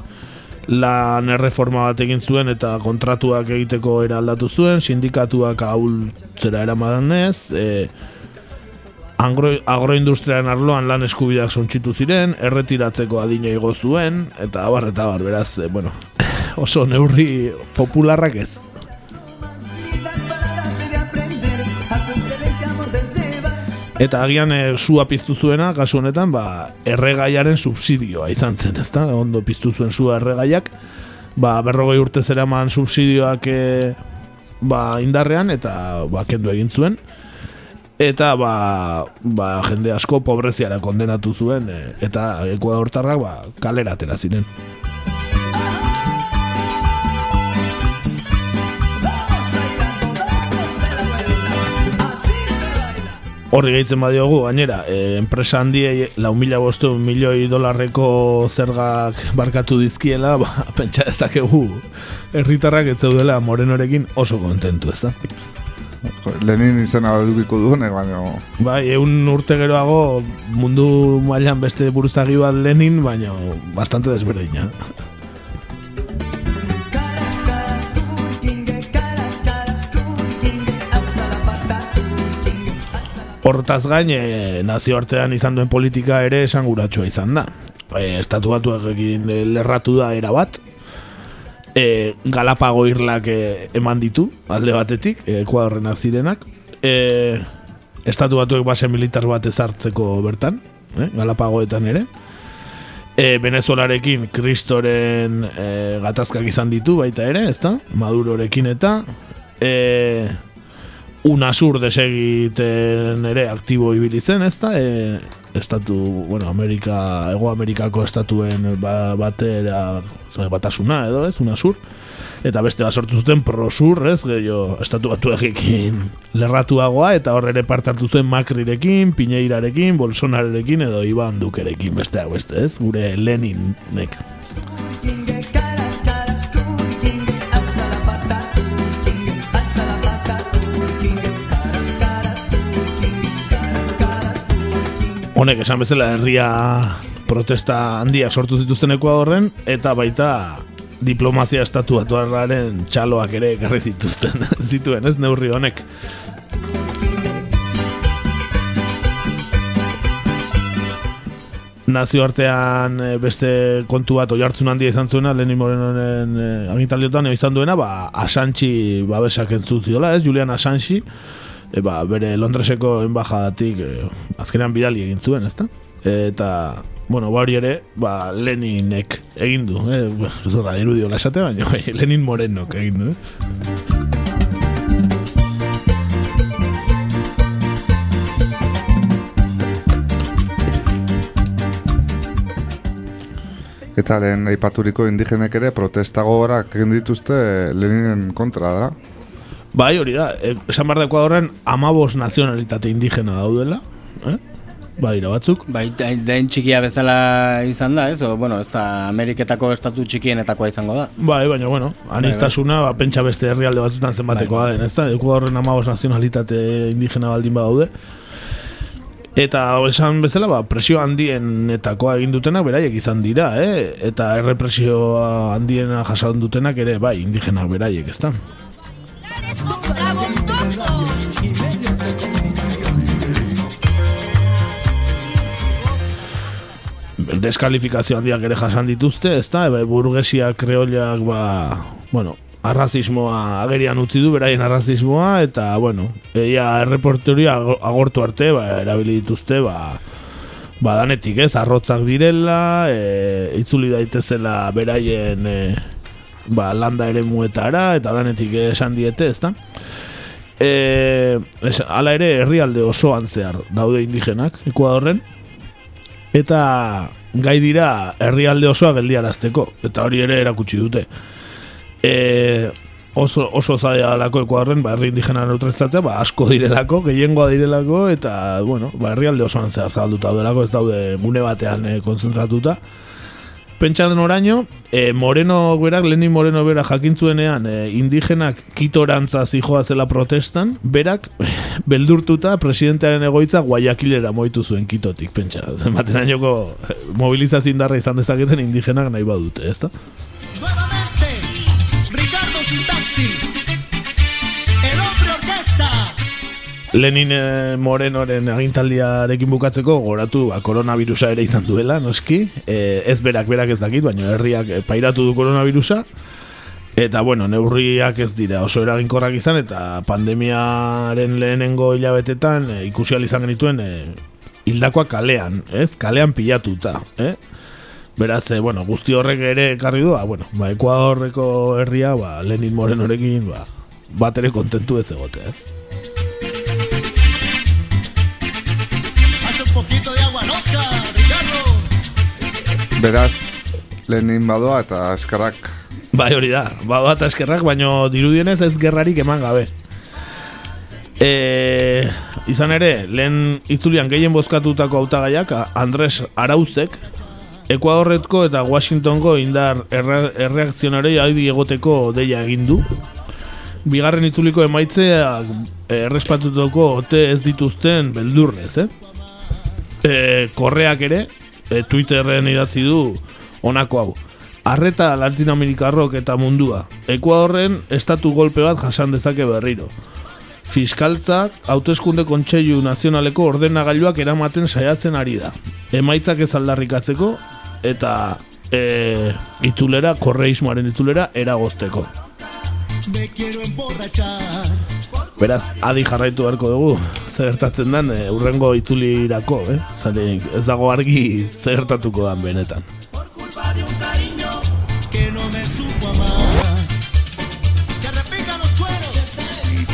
lan erreforma bat egin zuen eta kontratuak egiteko era aldatu zuen, sindikatuak ahultzera eramadan ez, e, Angro, agroindustriaren arloan lan eskubideak sontxitu ziren, erretiratzeko adina igo zuen, eta abar, eta abar, beraz, e, bueno, oso neurri popularrak ez. Eta agian e, sua piztu zuena, kasu honetan, ba, erregaiaren subsidioa izan zen, ezta? Ondo piztu zuen sua erregaiak, ba, berrogei urte zeraman subsidioak e, ba, indarrean, eta ba, kendu egin zuen eta ba, ba, jende asko pobreziara kondenatu zuen e, eta ekuadortarrak ba, kalera atera ziren. Horri gehitzen badiogu, gainera, e, enpresa handiei lau mila bostu milioi dolarreko zergak barkatu dizkiela, ba, pentsa ezakegu herritarrak ez zeudela morenorekin oso kontentu, ez da? Lenin izena badukiko duene, baina... Bai, egun urte geroago mundu mailan beste buruzagi bat Lenin, baina bastante desberdina. Hortaz gain, e, nazioartean izan duen politika ere esanguratsua izan da. E, estatu batuak egin lerratu da era bat, e, Galapago irlak e, eman ditu, alde batetik, e, zirenak. E, estatu batuek base militar bat ezartzeko bertan, e, Galapagoetan ere. E, Venezuelarekin kristoren e, gatazkak izan ditu baita ere, ezta? Madurorekin eta e, Unasur desegiten ere aktibo ibili zen, ezta? E, estatu, bueno, Amerika, Ego Amerikako estatuen ba, batera, batasuna edo, ez, UNASUR, eta beste bat sortu zuten prosur, ez, gehiago, estatu batuekin lerratuagoa, eta hor ere parte hartu zuen Macrirekin, Piñeirarekin, Bolsonarekin, edo Iban Dukerekin, besteak beste, ez, gure Leninek. Honek esan bezala herria protesta handiak sortu zituzten Ekuadorren eta baita diplomazia estatu atuarraren txaloak ere ekarri zituzten zituen, ez neurri honek. nazioartean eh, beste kontu bat oihartzun handia izan zuena Lenin Morenoren e, agintaldiotan eo izan duena ba, Assange babesak entzutiola ez Julian Assange e, ba, bere Londreseko enbajadatik e, azkenean bidali egin zuen ezta eta bueno, ba hori ere ba, Leninek egin du eh? zorra erudio lasate baina bai, Lenin Morenok egin du eh? Eta lehen aipaturiko indigenek ere protesta gogorak egin dituzte Leninen kontra dara. Bai, hori da. E, esan behar dakoa horren amabos nazionalitate indigena daudela. Eh? Bai, batzuk. Bai, den txikia bezala izan da, ez? O, bueno, ez da Ameriketako estatu txikienetakoa izango da. Bai, baina, bueno, anistasuna, ba, pentsa beste herrialde batzutan zenbatekoa bai, den, ez da? Ekuadorren amabos nazionalitate indigena baldin badaude. Eta esan bezala, ba, presio handienetakoa egin dutenak beraiek izan dira, eh? Eta errepresio handiena jasan dutenak ere, bai, indigenak beraiek, ez da? Deskalifikazio handiak ere jasan dituzte, ez da? Eba, burgesia kreoliak, ba, bueno, arrazismoa agerian utzi du, beraien arrazismoa, eta, bueno, eia erreporteria agortu arte, ba, erabili dituzte, ba, ba danetik ez, arrotzak direla, e, itzuli daitezela beraien e, ba, landa ere muetara, eta danetik esan diete, ez da? E, es, ala ere herrialde osoan zehar daude indigenak, Ekuadorren, eta gai dira herrialde osoa geldiarazteko, eta hori ere erakutsi dute e, oso, oso zaila alako ekuadorren, ba, herri indigena neutralizatzea, ba, asko direlako, gehiengoa direlako, eta, bueno, ba, herrialde osoan zehar zabalduta daudelako, ez daude gune batean e, konzentratuta. Pentsaten oraino, e, Moreno berak, Lenin Moreno berak jakintzuenean e, indigenak kitorantza zijoa zela protestan, berak beldurtuta presidentearen egoitza guaiakilera moitu zuen kitotik, pentsa. Zenbaten añoko mobilizazio indarra izan dezaketen indigenak nahi badute, ezta? Lenin eh, Morenoren agintaldiarekin bukatzeko goratu ba, koronavirusa ere izan duela, noski. E, ez berak berak ez dakit, baina herriak eh, pairatu du koronavirusa. Eta, bueno, neurriak ez dira oso eraginkorrak izan, eta pandemiaren lehenengo hilabetetan e, ikusi izan genituen e, hildakoak kalean, ez? Kalean pilatuta, eh? Beraz, e, bueno, guzti horrek ere ekarri du, ba, bueno, ba, Ekuadorreko herria, ba, Lenin Morenorekin, ba, bat ere kontentu ez egote, eh? Beraz, Lenin badoa eta eskarrak Bai, hori da, badoa eta eskerrak, baino dirudienez ez gerrarik eman gabe. E, izan ere, lehen itzulian gehien bozkatutako hautagaiak Andres Arauzek, Ekuadorretko eta Washingtongo indar erre, erreakzionarei haidi egoteko deia egin du. Bigarren itzuliko emaitzeak errespatutuko ote ez dituzten beldurrez, eh? E, korreak ere, e, Twitterren idatzi du honako hau. Arreta Latinoamerikarrok eta mundua. Ekuadorren estatu golpe bat jasan dezake berriro. Fiskaltzak hauteskunde kontseilu nazionaleko ordenagailuak eramaten saiatzen ari da. Emaitzak ez aldarrikatzeko eta e, itzulera, korreismoaren itzulera eragozteko. Me quiero emborrachar. Beraz, adi jarraitu beharko dugu, zer gertatzen den e, urrengo itzulirako, eh? Zanik, ez dago argi zer gertatuko dan benetan.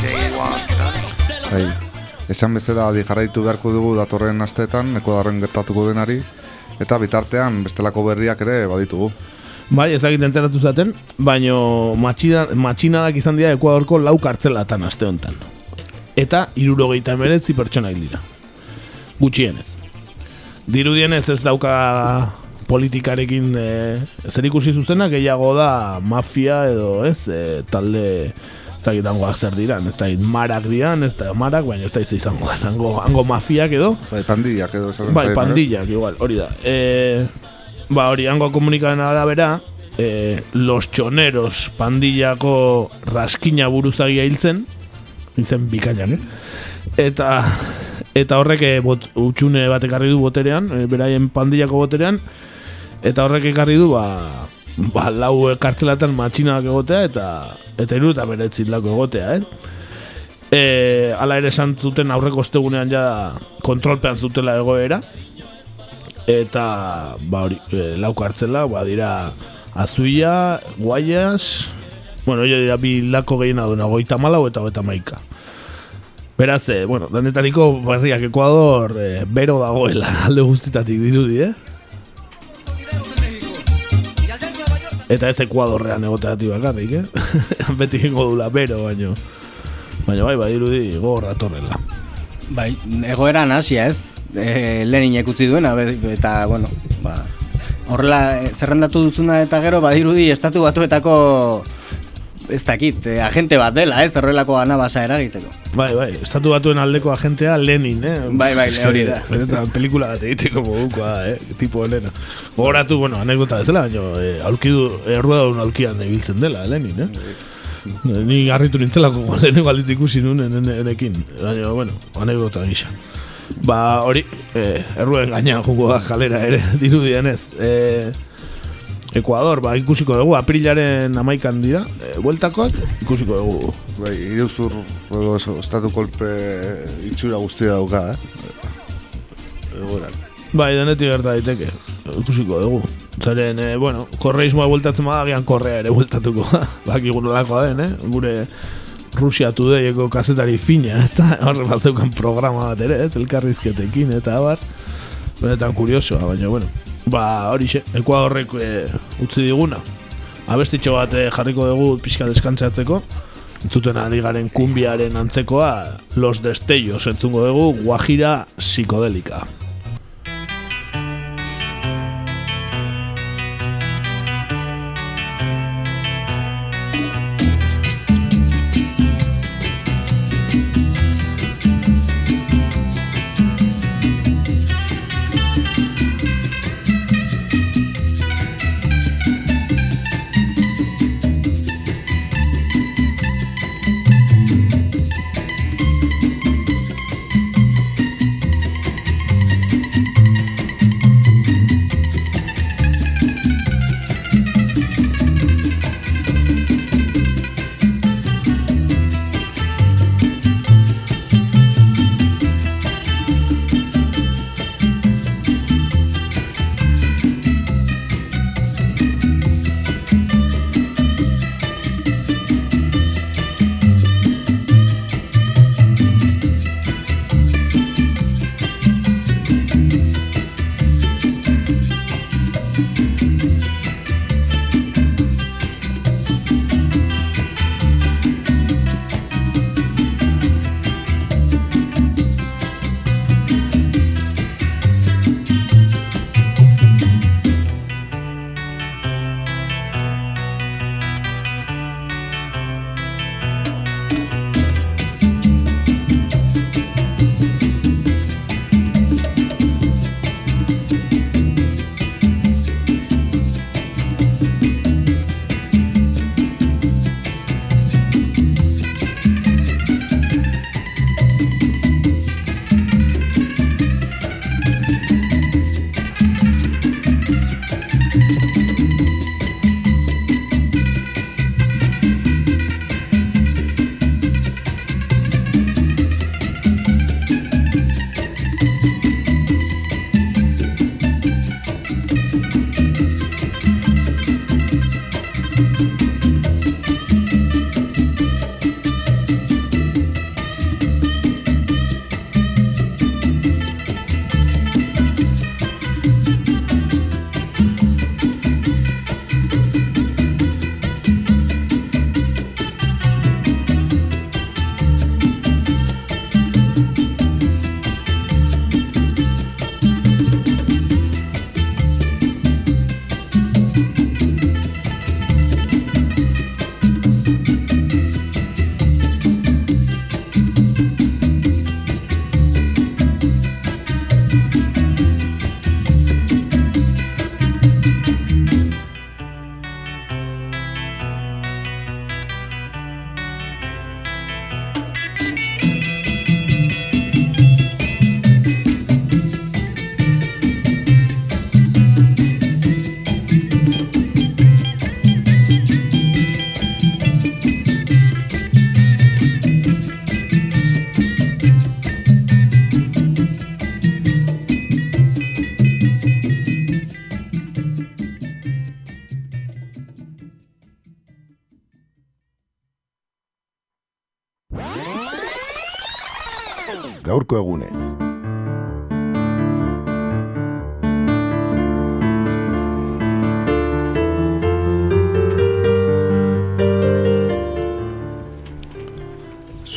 Cueros. Bai. Esan bezala adi jarraitu beharko dugu datorren asteetan, Ekuadarren gertatuko denari, eta bitartean bestelako berriak ere baditugu. Bai, ezagit enteratu zaten, baino matxina, matxinadak izan dira Ekuadorko lau kartzelatan aste honetan. Eta irurogeita emeretzi pertsona hil dira. Gutxienez. Dirudienez ez dauka politikarekin e, zer ikusi zuzena, gehiago da mafia edo ez, e, talde ez dakit hangoak zer diran, ez dakit marak diran, ez da marak, baina ez da izango, hango, hango mafiak edo, Bai, pandillak edo Bai, ez? pandillak, igual, hori da. E, ba, hori, hango komunikaren arabera, e, los choneros pandillako raskina buruzagia hiltzen, izen bikainan, eh? Eta, eta horrek e, bot, utxune bat ekarri du boterean, e, beraien pandillako boterean, eta horrek ekarri du, ba, ba lau kartzelatan matxinak egotea, eta eta hiru eta beretzi lako egotea, eh? E, ala ere esan zuten aurreko ostegunean ja kontrolpean zutela egoera eta ba hori e, lau kartzela ba dira Azuia, Guayas bueno, jo dira bi lako gehiena duena goita malau eta goita maika Beraz, e, bueno, danetariko berriak Ekuador e, bero dagoela alde guztitatik dirudi, eh? Eta ez Ekuadorrean egoteatik bakarrik, eh? Beti ingo dula bero, baino. Baina bai, bai, irudi gogor datorrela. Bai, egoeran hasia ez, e, Lenin utzi duena, eta, bueno, ba, horrela eh, zerrendatu duzuna eta gero, badirudi estatu batuetako, ez dakit, eh, agente bat dela, ez, horrelako anabasa eragiteko. Bai, bai, estatu batuen aldeko agentea Lenin, eh? Bai, bai, hori da. benetan pelikula bat egiteko modukoa, eh? Tipo Elena. Gogoratu, bueno, anekdota bezala, baina eh, aulkidu, erruedadun aulkian ibiltzen dela, Lenin, eh? Ni garritu nintzelako lehenengo aldiz ikusi nuen ene- enekin. Baina, bueno, anekdota gisa. Ba, hori, eh, erruen gainean jungo da jalera ere, dirudienez. Eh, Ekuador, ba, ikusiko dugu, aprilaren amaikan dira, eh, bueltakoak, ikusiko dugu. Bai, iruzur edo es- estatu kolpe itxura guztia dauka, eh? Egoeran. Bai, denetik gerta daiteke. Ikusiko dugu. Zaren, eh, bueno, korreismoa bueltatzen bada, agian korrea ere bueltatuko da. Baki den, eh? Gure Rusia Todayeko kazetari fina, ez da? Horre batzeukan programa bat ere, ez? Elkarrizketekin, eta abar. Benetan kuriosoa, baina, bueno. Ba, hori xe, Ekuadorrek eh, utzi diguna. Abestitxo bat eh, jarriko dugu pixka deskantzatzeko. Entzuten ari garen kumbiaren antzekoa, Los Destellos entzungo dugu, Guajira psikodelika.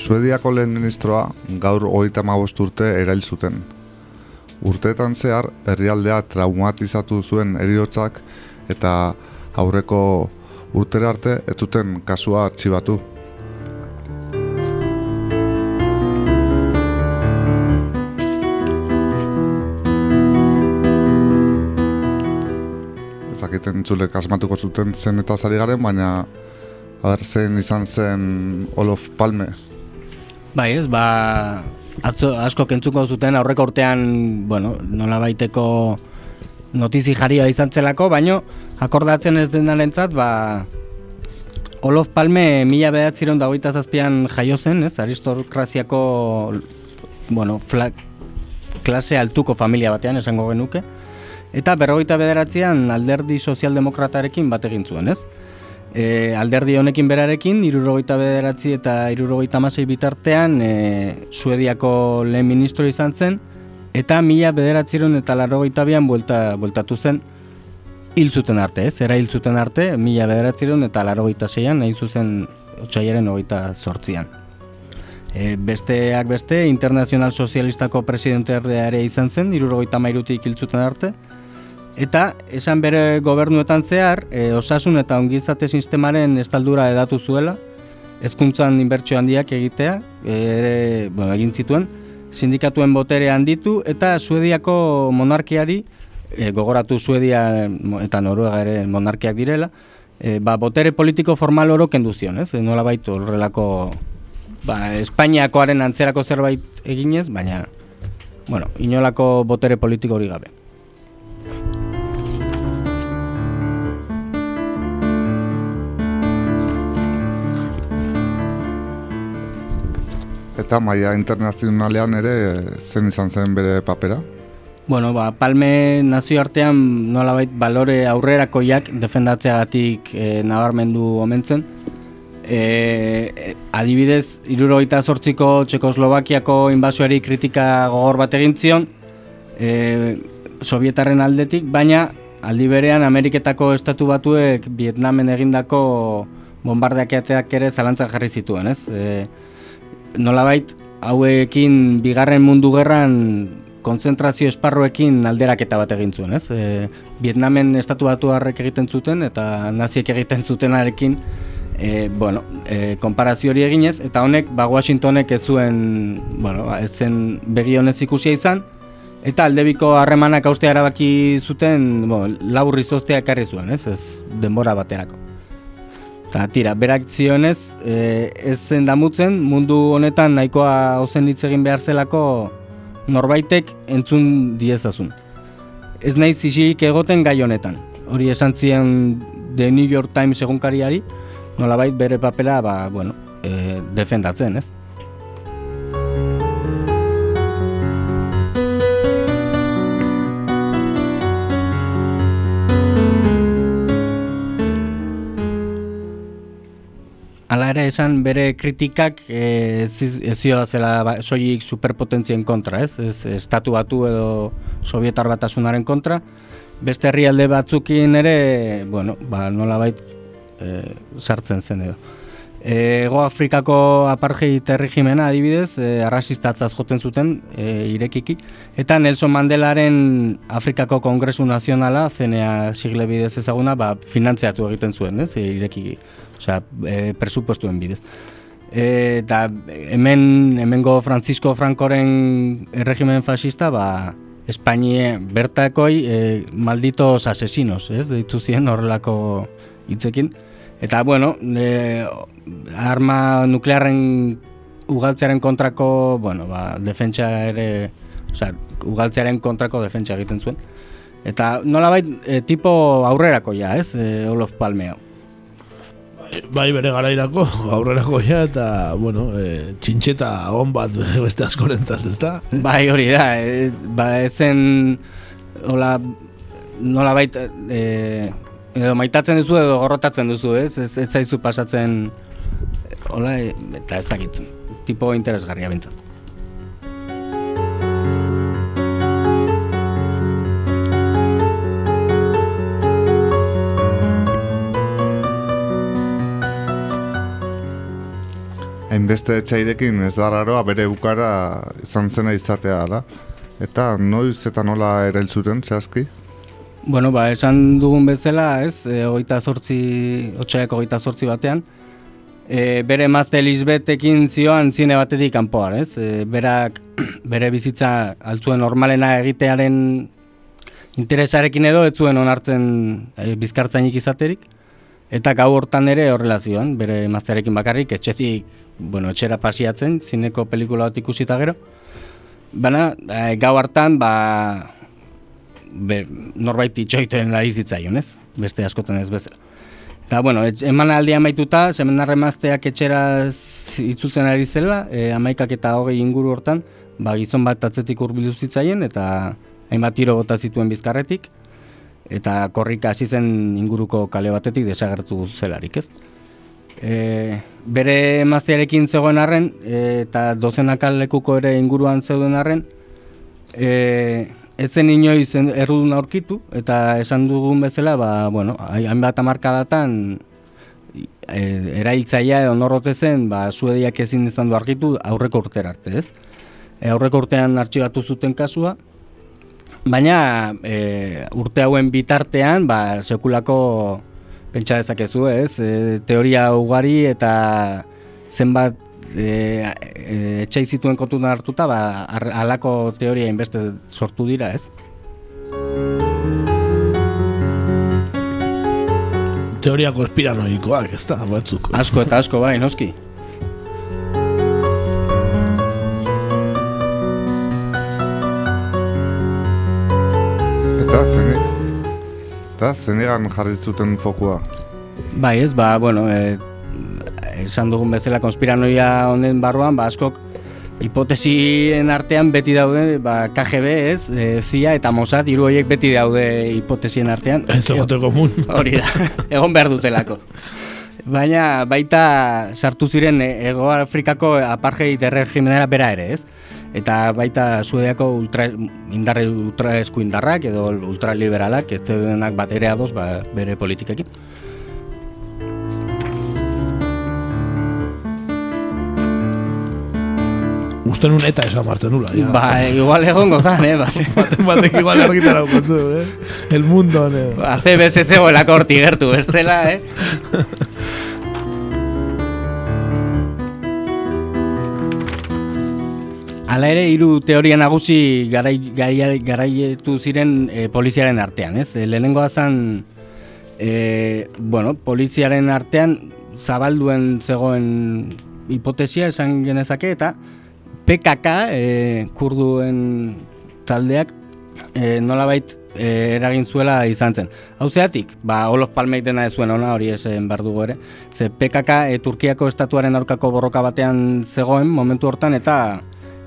Suediako lehen ministroa gaur hogeita hamabost urte erail zuten. Urteetan zehar, herrialdea traumatizatu zuen eriotzak eta aurreko urtera arte ez zuten kasua artxibatu. Ezakiten entzulek asmatuko zuten zen eta zari garen, baina aber, zen izan zen Olof Palme, Bai, ez, ba, atzo, asko kentzuko zuten aurreko urtean, bueno, nola baiteko notizi jaria izan zelako, baino akordatzen ez denarentzat, ba, Olof Palme mila behatziron dagoita zazpian jaio zen, ez, aristokraziako, bueno, fla, klase altuko familia batean esango genuke, eta berrogeita bederatzean alderdi sozialdemokratarekin bat egin zuen, ez? E, alderdi honekin berarekin, irurogeita bederatzi eta irurogeita amasei bitartean e, Suediako lehen ministro izan zen, eta mila bederatziron eta larrogeita bian buelta, bueltatu zen hil zuten arte, ez? Era hil zuten arte, mila bederatziron eta larrogeita zeian, nahi zuzen otxaiaren hogeita sortzian. E, besteak beste, Internazional Sozialistako presidente ere izan zen, irurogeita mairutik hil zuten arte, Eta esan bere gobernuetan zehar, e, osasun eta ongizate sistemaren estaldura edatu zuela, hezkuntzan inbertsio handiak egitea, e, ere, bueno, egin zituen, sindikatuen botere handitu eta Suediako monarkiari, e, gogoratu Suedia eta Noruega ere monarkiak direla, e, ba, botere politiko formal oro kendu zion, ez? E, nola baitu horrelako ba, Espainiakoaren antzerako zerbait eginez, baina bueno, inolako botere politiko hori gabe. Eta maila internazionalean ere zen izan zen bere papera? Bueno, ba, Palme nazioartean nolabait balore aurrerakoiak defendatzeagatik e, nabarmendu omentzen. E, adibidez, irurogeita sortziko Txekoslovakiako inbasioari kritika gogor bat egin zion, e, Sovietarren aldetik, baina aldi berean Ameriketako estatu batuek Vietnamen egindako bombardeakeateak ere zalantzan jarri zituen, ez? E, nolabait hauekin bigarren mundu gerran konzentrazio esparruekin alderaketa bat egin zuen, ez? E, Vietnamen estatu batu harrek egiten zuten eta naziek egiten zutenarekin e, bueno, e, konparazio hori eginez, eta honek, ba, Washingtonek ez zuen, bueno, ba, ez zen begi honez ikusia izan, eta aldebiko harremanak austea erabaki zuten, bueno, laburri ekarri zuen, ez? Ez denbora baterako. Ta tira, berak zionez, e, ez zen damutzen, mundu honetan nahikoa ozen hitz egin behar zelako norbaitek entzun diezazun. Ez nahi zixirik egoten gai honetan. Hori esan ziren The New York Times egunkariari, nolabait bere papera ba, bueno, e, defendatzen, ez? Hala ere esan bere kritikak e, zioa zela ba, soilik superpotentzien kontra, ez? ez? Estatu batu edo sovietar batasunaren kontra. Beste herrialde batzukin ere, bueno, ba, nola bait e, sartzen zen edo. E, Ego Afrikako apartheid erregimena adibidez, e, arrasistatzaz jotzen zuten e, irekiki. Eta Nelson Mandelaren Afrikako Kongresu Nazionala, zenea sigle bidez ezaguna, ba, finantziatu egiten zuen, ez, irekiki. Osea, e, presupostuen bidez. E, eta hemen, hemengo Francisco Francoren erregimen fascista, ba, Espainie bertakoi e, malditos asesinos, ez? Deitu ziren horrelako hitzekin. Eta, bueno, e, arma nuklearren ugaltzearen kontrako, bueno, ba, defentsa ere, osea, ugaltzearen kontrako defentsa egiten zuen. Eta nolabait e, tipo aurrerako ja, ez? E, Olof Palmeo bai bere garairako aurrerako ja eta bueno, e, txintxeta on bat beste askorentzat, ezta? Bai, hori da. E, ba ezen hola nola bait e, edo maitatzen duzu edo gorrotatzen duzu, ez? Ez, ez zaizu pasatzen hola e, eta ez dakit. Tipo interesgarria bintzat. Hainbeste etxairekin ez da raroa bere bukara izan zena izatea da. Eta noiz eta nola ere zuten zehazki? Bueno, ba, esan dugun bezala, ez, e, ogeita sortzi, otxaiako ogeita sortzi batean, e, bere emazte Lisbetekin zioan zine batetik kanpoan, ez? E, berak bere bizitza altzuen normalena egitearen interesarekin edo ez zuen onartzen e, bizkartzainik izaterik. Eta gau hortan ere horrela zioan, bere emaztearekin bakarrik, etxezik, bueno, etxera pasiatzen, zineko pelikula bat ikusita gero. Baina, e, gau hartan, ba, be, norbait itxoiten ari zitzaion, ez? Beste askotan ez bezala. Eta, bueno, eman aldi amaituta, semenarre mazteak etxera itzultzen ari zela, e, amaikak eta hogei inguru hortan, ba, gizon bat atzetik hurbildu zitzaien, eta hainbat tiro bota zituen bizkarretik, eta korrika hasi zen inguruko kale batetik desagertu zelarik, ez? E, bere emaztearekin zegoen arren, e, eta dozenaka lekuko ere inguruan zeuden arren, e, ez zen inoiz errudun aurkitu, eta esan dugun bezala, ba, bueno, hai- hainbat amarkadatan e, erailtzaia edo norrote zen, ba, suediak ezin izan du argitu aurreko urtera arte, ez? E, aurreko urtean artxibatu zuten kasua, baina e, urte hauen bitartean, ba, sekulako pentsa dezakezu, ez? E, teoria ugari eta zenbat e, e, etxai zituen kontutan hartuta, ba, halako teoria inbeste sortu dira, ez? Teoria konspiranoikoak, ez da, batzuk. Asko eta asko bai, noski. Eta zene, eta zenean jarri zuten fokua. Bai ez, ba, bueno, e, esan dugun bezala konspiranoia honen barruan, ba, askok hipotesien artean beti daude, ba, KGB ez, e, CIA eta Mossad, hiru horiek beti daude hipotesien artean. Ez egote komun. Hori da, egon behar dutelako. Baina baita sartu ziren Ego Afrikako apartheid erregimenera bera ere, ez? Eta baita Suediako ultra, indarre ultra eskuindarrak edo ultraliberalak, ez zeudenak bat ere ados ba, bere politikekin. Uste nun eta esan martzen nula. Ja. Ba, igual egongo zan, eh? Bate. Batek batek igual argitara ukotzu, eh? El mundo, ne. Hace besetze goelako horti gertu, bestela, eh? Hala ere, hiru teoria nagusi garai, garai, garaietu ziren e, poliziaren artean, ez? E, lehenengoa zan, e, bueno, poliziaren artean zabalduen zegoen hipotesia esan genezake eta PKK, e, kurduen taldeak, e, nolabait e, eragin zuela izan zen. Hau zeatik, ba, Olof Palmeik dena ez zuen ona hori esen behar dugu ere. Ze PKK e, Turkiako estatuaren aurkako borroka batean zegoen momentu hortan eta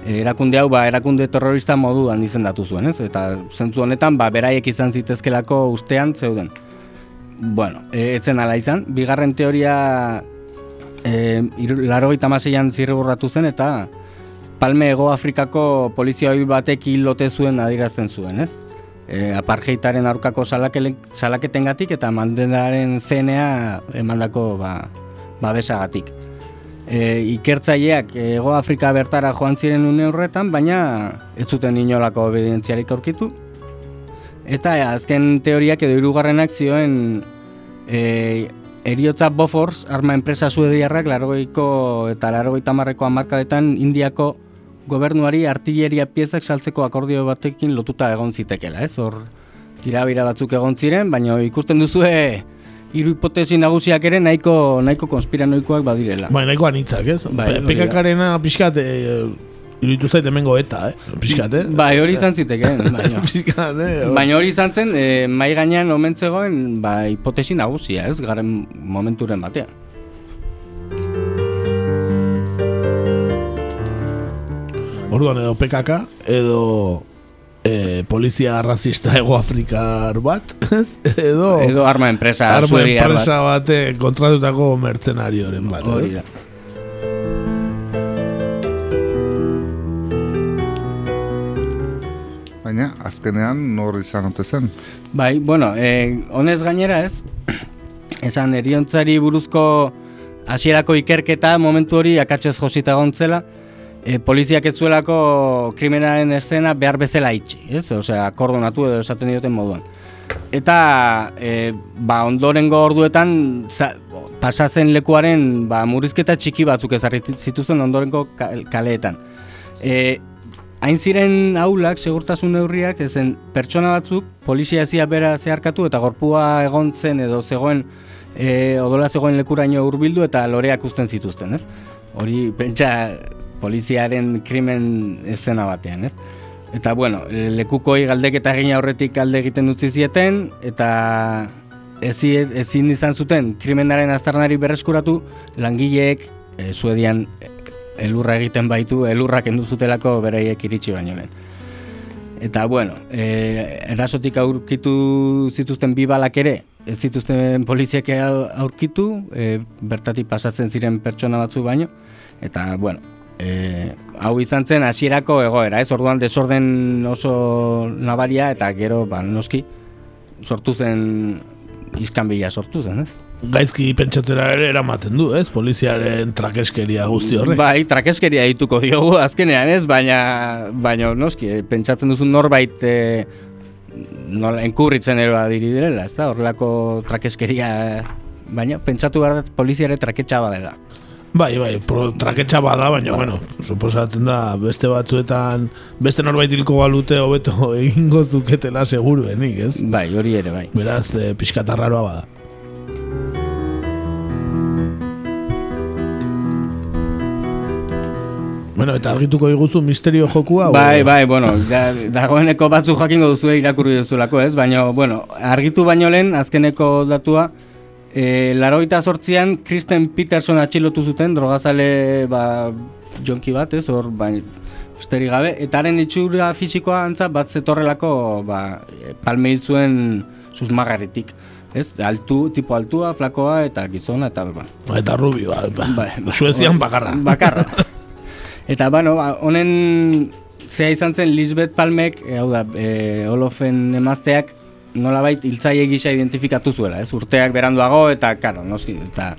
erakunde hau ba, erakunde terrorista moduan izendatu zuen, ez? Eta zentzu honetan ba, beraiek izan zitezkelako ustean zeuden. Bueno, e, etzen ala izan. Bigarren teoria e, laro gita zirriburratu zen eta Palme Ego Afrikako polizia hori batek hilote zuen adierazten zuen, ez? E, apartheidaren aurkako salaketengatik eta mandenaren zenea emandako ba, babesagatik. E, ikertzaileak Ego Afrika bertara joan ziren une horretan, baina ez zuten inolako obedientziarik aurkitu. Eta e, azken teoriak edo hirugarrenak zioen e, eriotza Bofors arma enpresa suediarrak largoiko eta largoita marreko amarkadetan Indiako gobernuari artilleria piezak saltzeko akordio batekin lotuta egon zitekela, ez? Hor tirabira batzuk egon ziren, baina ikusten duzue hiru hipotesi nagusiak ere nahiko nahiko konspiranoikoak badirela. Bai, nahiko anitzak, ez? Bai, Pe- hori da. PKK-rena pixkat, e, iruditu zait hemengo eta, eh? Pixkat, eh? Bai, hori izan zitekeen, baina. Pixkat, eh? Baina hori izan zen, e, mai gainean omentzegoen, ba, hipotesi nagusia, ez, garen momenturen batean. Orduan edo PKK, edo e, polizia rasista ego afrikar bat, ez? Edo, Edo arma enpresa arma suediar bat. enpresa bate kontratutako mertzenarioren bat. Hori da. Baina, azkenean nor izan ote zen. Bai, bueno, e, honez gainera ez, esan eriontzari buruzko hasierako ikerketa momentu hori akatsez josita gontzela, e, poliziak ez zuelako krimenaren eszena behar bezala itxi, ez? Osea, akordonatu edo esaten dioten moduan. Eta e, ba, ondorengo orduetan za, pasazen lekuaren ba, murrizketa txiki batzuk ezarri zituzten ondorengo ka- kaleetan. E, hain ziren aulak, segurtasun neurriak, ezen pertsona batzuk, polizia ezia bera zeharkatu eta gorpua egon zen edo zegoen e, odola zegoen lekuraino hurbildu eta loreak uzten zituzten, ez? Hori pentsa poliziaren krimen eszena batean, ez? Eta bueno, e, lekukoi galdeketa egin aurretik alde egiten utzi zieten eta ezi, ezin izan zuten krimenaren aztarnari berreskuratu langileek e, Suedian e, elurra egiten baitu, elurrak kendu zutelako beraiek iritsi baino lehen. Eta bueno, e, erasotik aurkitu zituzten bi balak ere, ez zituzten poliziak aurkitu, e, bertatik pasatzen ziren pertsona batzu baino, eta bueno, e, hau izan zen hasierako egoera, ez orduan desorden oso nabaria eta gero ba, noski sortu zen iskanbila sortu zen, ez? Gaizki pentsatzera ere eramaten du, ez? Poliziaren trakeskeria guzti horrek. Bai, trakeskeria dituko diogu azkenean, ez? Baina, baina noski, pentsatzen duzu norbait e, nola, enkurritzen ero adiri direla, ez da? Horrelako trakeskeria, baina pentsatu behar poliziare traketxa badela. Bai, bai, pro, traketxa bada, baina, bueno, suposatzen da, beste batzuetan, beste norbait hilko balute hobeto egingo zuketela seguruenik, ez? Bai, hori ere, bai. Beraz, e, pixkatarraroa bada. Bueno, eta argituko diguzu misterio jokua? Bai, bai, bueno, da, dagoeneko batzu jakingo duzu irakurri duzulako, ez? Baina, bueno, argitu baino lehen, azkeneko datua, e, laroita sortzian, Kristen Peterson atxilotu zuten, drogazale, ba, jonki bat, ez? Hor, bai, besterik gabe, eta haren itxura fisikoa antza bat zetorrelako, ba, palme zuen susmagarritik. Ez, altu, tipo altua, flakoa eta gizona eta ba. Eta rubio, ba, ba. Bai, ba. Suezian bakarra. Bakarra. Eta, bueno, ba, honen zea izan zen Lisbeth Palmek, e, hau da, e, Olofen emazteak nolabait hiltzaile gisa identifikatu zuela, ez? Urteak beranduago eta, karo, noski, eta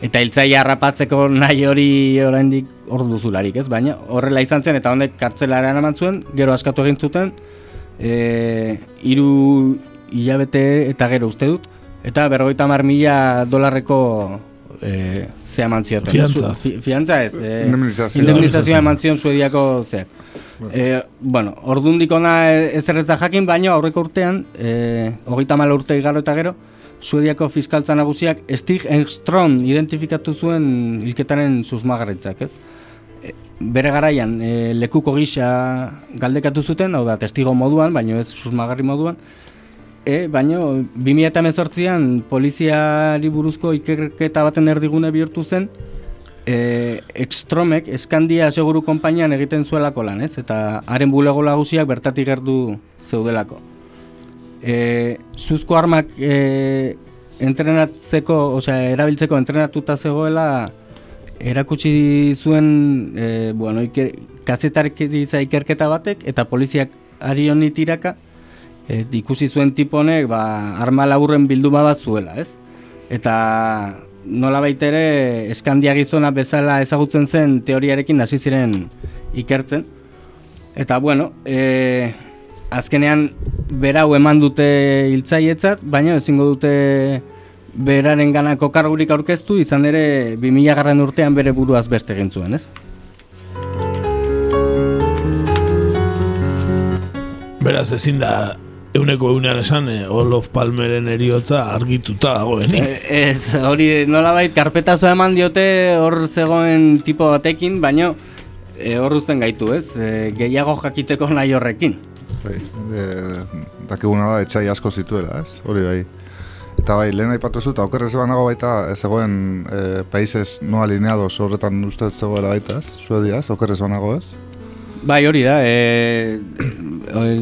eta hiltzaile harrapatzeko nahi hori oraindik hor duzularik, ez? Baina horrela izan zen eta honek kartzelara eraman zuen, gero askatu egin zuten, e, hiru hilabete eta gero uste dut, eta berrogeita hamar mila dolarreko e, zea eman zioten. Fiantza. Fi, fiantza ez. E, Indemnizazioa. Indemnizazioa eman zion suediako zeak. E, bueno, ordundik ona ez ez da jakin, baino aurreko urtean, e, hogeita mala urte igaro eta gero, Suediako fiskaltza nagusiak Stig Engstrom identifikatu zuen hilketaren susmagarritzak, ez? E, bere garaian e, lekuko gisa galdekatu zuten, hau da, testigo moduan, baino ez susmagarri moduan, E, baino, 2018an poliziari buruzko ikerketa baten erdigune bihurtu zen, e, Extromek eskandia seguru konpainian egiten zuelako lan, ez? Eta haren bulego lagusiak bertatik gerdu zeudelako. E, zuzko armak e, entrenatzeko, osea, erabiltzeko entrenatuta zegoela erakutsi zuen e, bueno, iker, kazetaritza ikerketa batek eta poliziak ari honi tiraka e, ikusi zuen tipo honek ba, arma laburren bilduma bat zuela, ez? Eta nola ere eskandia gizona bezala ezagutzen zen teoriarekin hasi ziren ikertzen. Eta bueno, e, azkenean berau eman dute hiltzaietzat, baina ezingo dute beraren ganako kargurik aurkeztu, izan ere 2000 garren urtean bere buruaz beste egin zuen, ez? Beraz, ezin da euneko eunean esan eh, Olof Palmeren eriotza argituta dagoenik. E, ez, hori nolabait karpetazo eman diote hor zegoen tipo batekin, baino e, hor uzten gaitu, ez? E, gehiago jakiteko nahi horrekin. Bai, e, dakiguna da etxai asko zituela, ez? Hori bai. Eta bai, lehen aipatu zu, eta okerrez banago baita zegoen e, países no alineados horretan uste zegoela baita, ez? Suedia, ez? Okerrez banago, ez? Bai, hori da, e,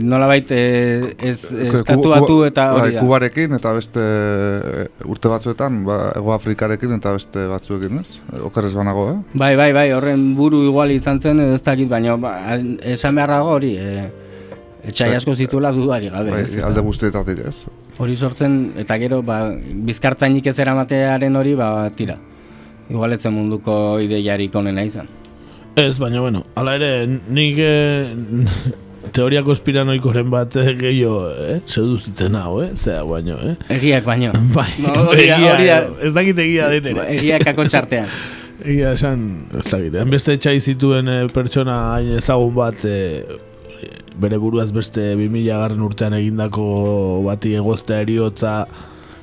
nolabait e, ez estatuatu eta hori da. Bai, Kubarekin eta beste urte batzuetan, ba, Ego Afrikarekin eta beste batzuekin, ez? Okerrez banago, eh? Bai, bai, bai, horren buru igual izan zen, ez dakit, baina ba, esan beharrago hori, e, etxai asko zituela dudari gabe. Bai, ez, eta alde guztietatik, ez? Hori sortzen, eta gero, ba, bizkartzainik ez eramatearen hori, ba, tira. Igual etzen munduko ideiarik onena izan. Ez, baina, bueno, ala ere, nik eh, teoria konspiranoikoren bat eh, gehiago, eh? Seduzitzen hau, eh? Zea, baino, eh? Egiak baino. Bai, No, hori da- egia, hori da- ez dakit egia den ere. Egiak akotxartean. Egia esan, ez dakit, beste etxai zituen eh, pertsona hain ezagun bat eh, bere buruaz beste 2000 garren urtean egindako bati egoztea eriotza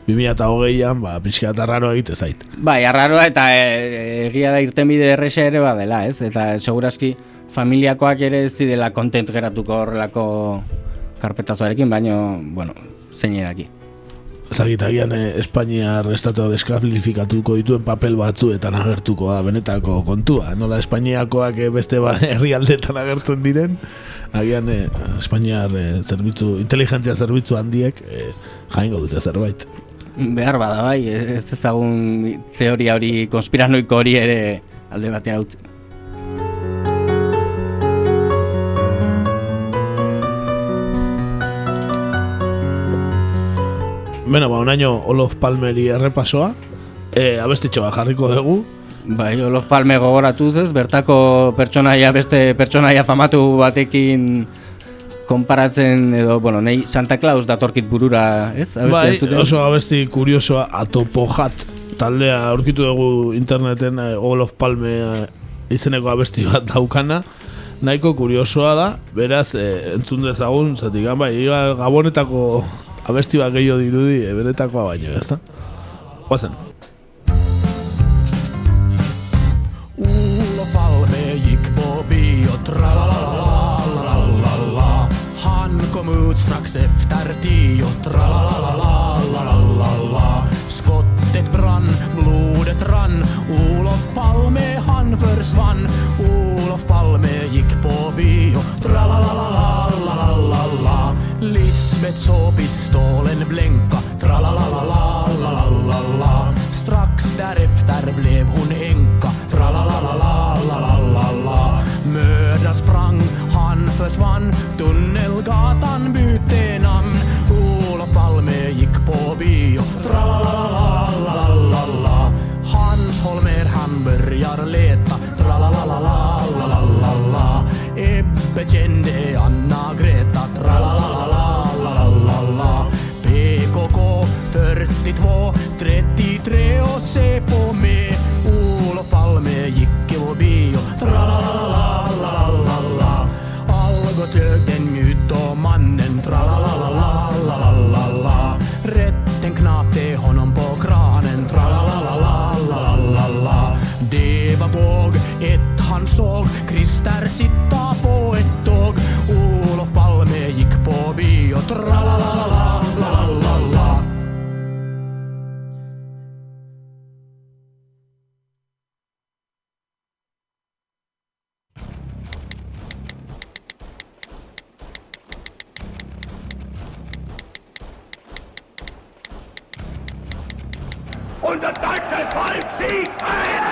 2008an, ba, pixka eta raro egite zait. Bai, arraroa eta e, egia da irtenbide erresa ere badela, ez? Eta segurazki familiakoak ere ez didela kontent geratuko horrelako karpetazoarekin, baino, bueno, zein edaki. Zagit, agian eh, Espainiar estatua deskalifikatuko dituen papel batzuetan agertuko da benetako kontua. Nola Espainiakoak eh, beste ba, herrialdetan agertzen diren, agian eh, Espainiar eh, zerbitzu, inteligentzia zerbitzu handiek eh, jaingo dute zerbait. Behar bada bai, ez ezagun teoria hori, konspiranoiko hori ere alde batean utzi. Beno, ba, onaino Olof Palmeri errepasoa, e, abestitxo bat jarriko dugu, Bai, Olof Palme gogoratuz ez, bertako pertsonaia beste pertsonaia famatu batekin konparatzen edo, bueno, nei Santa Claus datorkit burura, ez? Abestia bai, entzuten? oso abesti kuriosoa atopojat taldea aurkitu dugu interneten eh, Olof Palme eh, izeneko abesti bat daukana nahiko kuriosoa da beraz eh, entzun dezagun zatik bai, igual gabonetako abesti bat gehiago dirudi eh, benetakoa baino ez da Guazen Olof Palme gick på mut strax efter tio. tra la la la la la la la Skottet brann, blodet rann. Olof Palme han försvann. Olof Palme gick på bio. tra la la la la la la la Lisbeth så pistolen blänk deutsches Volk Sieg heil!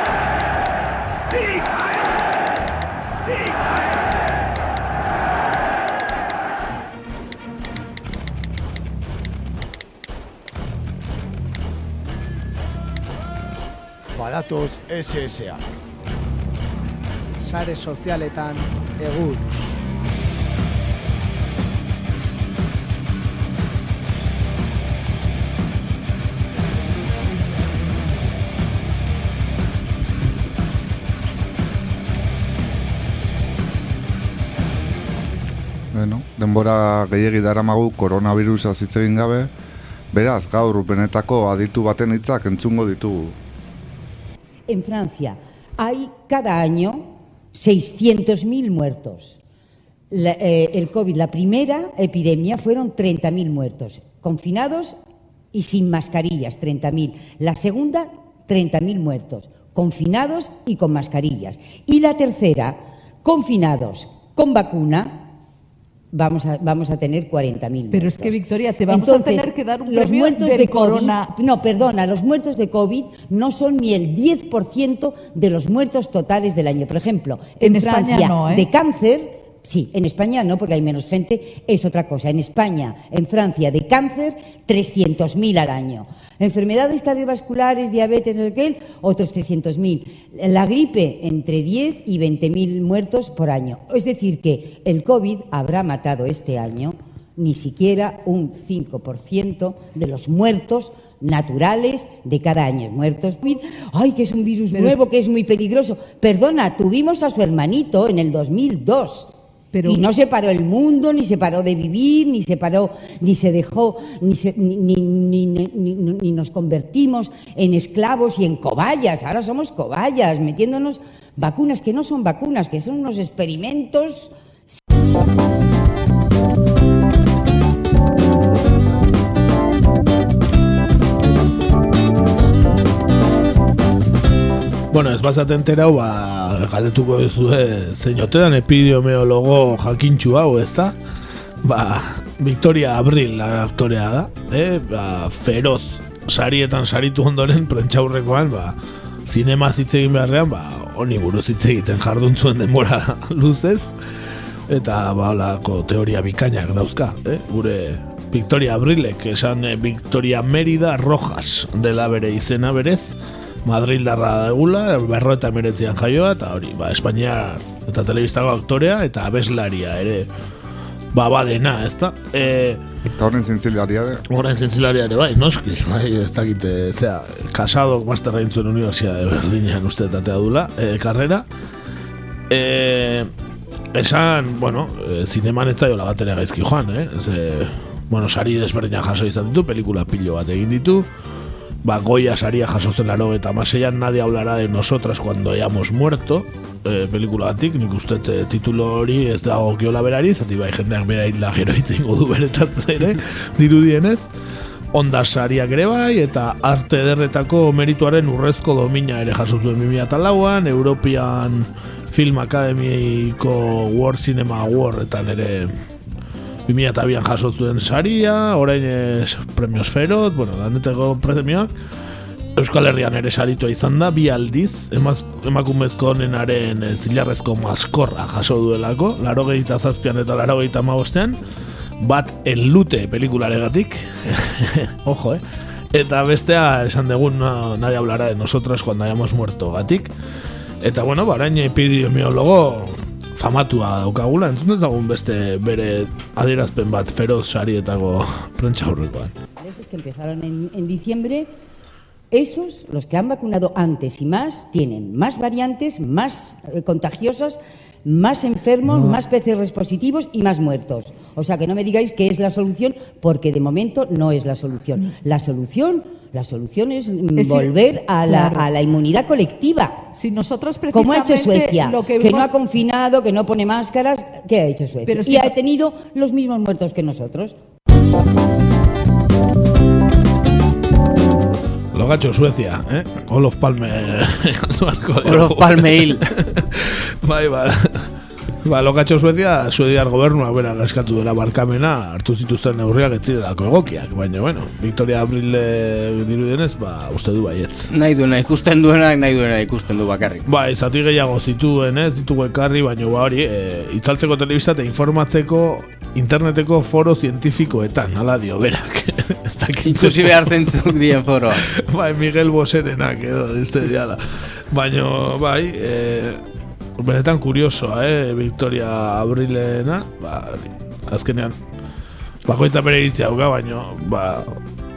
Sieg heil! Sieg SSA. Sare egur. En Francia hay cada año 600.000 muertos. La- eh, el COVID, la primera epidemia, fueron 30.000 muertos, confinados y sin mascarillas, 30.000. La segunda, 30.000 muertos, confinados y con mascarillas. Y la tercera, confinados con vacuna, vamos a, vamos a tener 40.000 Pero es muertos. que, Victoria, te vamos a tener que dar un los muertos de COVID, corona- no, perdona, los muertos de COVID no son ni el 10% de los muertos totales del año. Por ejemplo, en, En España Francia, no, ¿eh? de cáncer, Sí, en España no, porque hay menos gente, es otra cosa. En España, en Francia, de cáncer, 300.000 al año. Enfermedades cardiovasculares, diabetes, no sé qué, otros 300.000. La gripe, entre 10 y 20.000 muertos por año. Es decir, que el COVID habrá matado este año ni siquiera un 5% de los muertos naturales de cada año. Muertos, ay, que es un virus nuevo, que es muy peligroso. Perdona, tuvimos a su hermanito en el 2002. Pero- y no se paró el mundo, ni se paró de vivir, ni se paró, ni se dejó, ni, se- ni, ni- ni- ni- ni- ni nos convertimos en esclavos y en cobayas. Ahora somos cobayas, metiéndonos vacunas que no son vacunas, que son unos experimentos Bueno, ez bazate enterau, ba, galdetuko duzue zeinotean epidemiologo jakintxu hau, ez da? Ba, Victoria Abril aktorea da, eh? ba, feroz sarietan saritu ondoren prentxaurrekoan, ba, zinema hitz egin beharrean, ba, honi buruz hitz egiten jardun zuen denbora luzez, eta ba, holako teoria bikainak dauzka, eh? gure Victoria Abrilek, esan eh, Victoria Merida Rojas dela bere izena berez, Madrildarra degula, berro eta meretzian jaioa, eta hori, ba, Espainiar eta telebistako aktorea, eta abeslaria ere, ba, badena, ez da? E, Eta horren zintzilaria de. Horren zintzilaria ere, bai, noski, bai, ez dakite, zera, kasadok masterra intzuen Universidad de Berlinean uste etatea dula, e, karrera. E, esan, bueno, e, zineman ez zaiola bat ere gaizki joan, eh? Ze, bueno, sari desberdinak jaso izan ditu, pelikula pilo bat egin ditu, ba, Goya saria jaso zen laro eta maseian nadie hablará de nosotras cuando hayamos muerto. E, pelikula batik, nik uste e, titulo hori ez dago kiola berari, zati bai jendeak bera hitla gero itzingo du beretatze ere, dirudienez. Onda sariak ere bai, eta arte ederretako merituaren urrezko domina ere jaso zuen 2004an, European Film Academyko World Cinema Awardetan ere 2002an jaso zuen saria, orain ez premios ferot, bueno, daneteko premioak, Euskal Herrian ere saritua izan da, bi aldiz, emaz, emakumezko honenaren eh, zilarrezko maskorra jaso duelako, laro gehieta zazpian eta laro gehieta magostean, bat enlute pelikularegatik, ojo, eh? Eta bestea, esan dugun, no, nadie hablará de nosotros cuando hayamos muerto gatik. Eta bueno, barain epidemiologo famatua daukagula, entzun dezagun beste bere adierazpen bat feroz sarietako prentsa aurrekoan. Estos que empezaron en, en diciembre, esos, los que han vacunado antes y más, tienen más variantes, más eh, contagiosas, más enfermos, más PCRs positivos y más muertos. O sea que no me digáis que es la solución, porque de momento no es la solución. La solución, la solución es, mm, Es volver a la, claro. a la inmunidad colectiva. Si nosotros Como ha hecho precisamente Suecia, lo que, que no vimos- ha confinado, que no pone máscaras, ¿qué ha hecho Suecia? Pero y si ha no- tenido los mismos muertos que nosotros. Logatxo Suezia, eh? Olof Palme. Olof Palme hil. bai, ba, ba, Logatxo Suezia, Suediar gobernuak bera gaskatu dela barkamena, hartu zituzten neurriak ez zirelako egokiak, baina, bueno, Victoria Abril eh, dirudienez, ba, uste du baietz. Nahi duena ikusten duenak, nahi duena ikusten du bakarrik. Ba, izati gehiago zituen, ez ditugu ekarri, baina ba hori, e, itzaltzeko telebista eta informatzeko interneteko foro zientifikoetan, hala dio, berak. Ikusi behar zentzuk dien foroa. bai, Miguel Boserenak edo, uste diala. Baina, bai, e, benetan kuriosoa, eh, Victoria Abrilena, ba, azkenean, bakoitza bere iritzia dauka, baina, ba,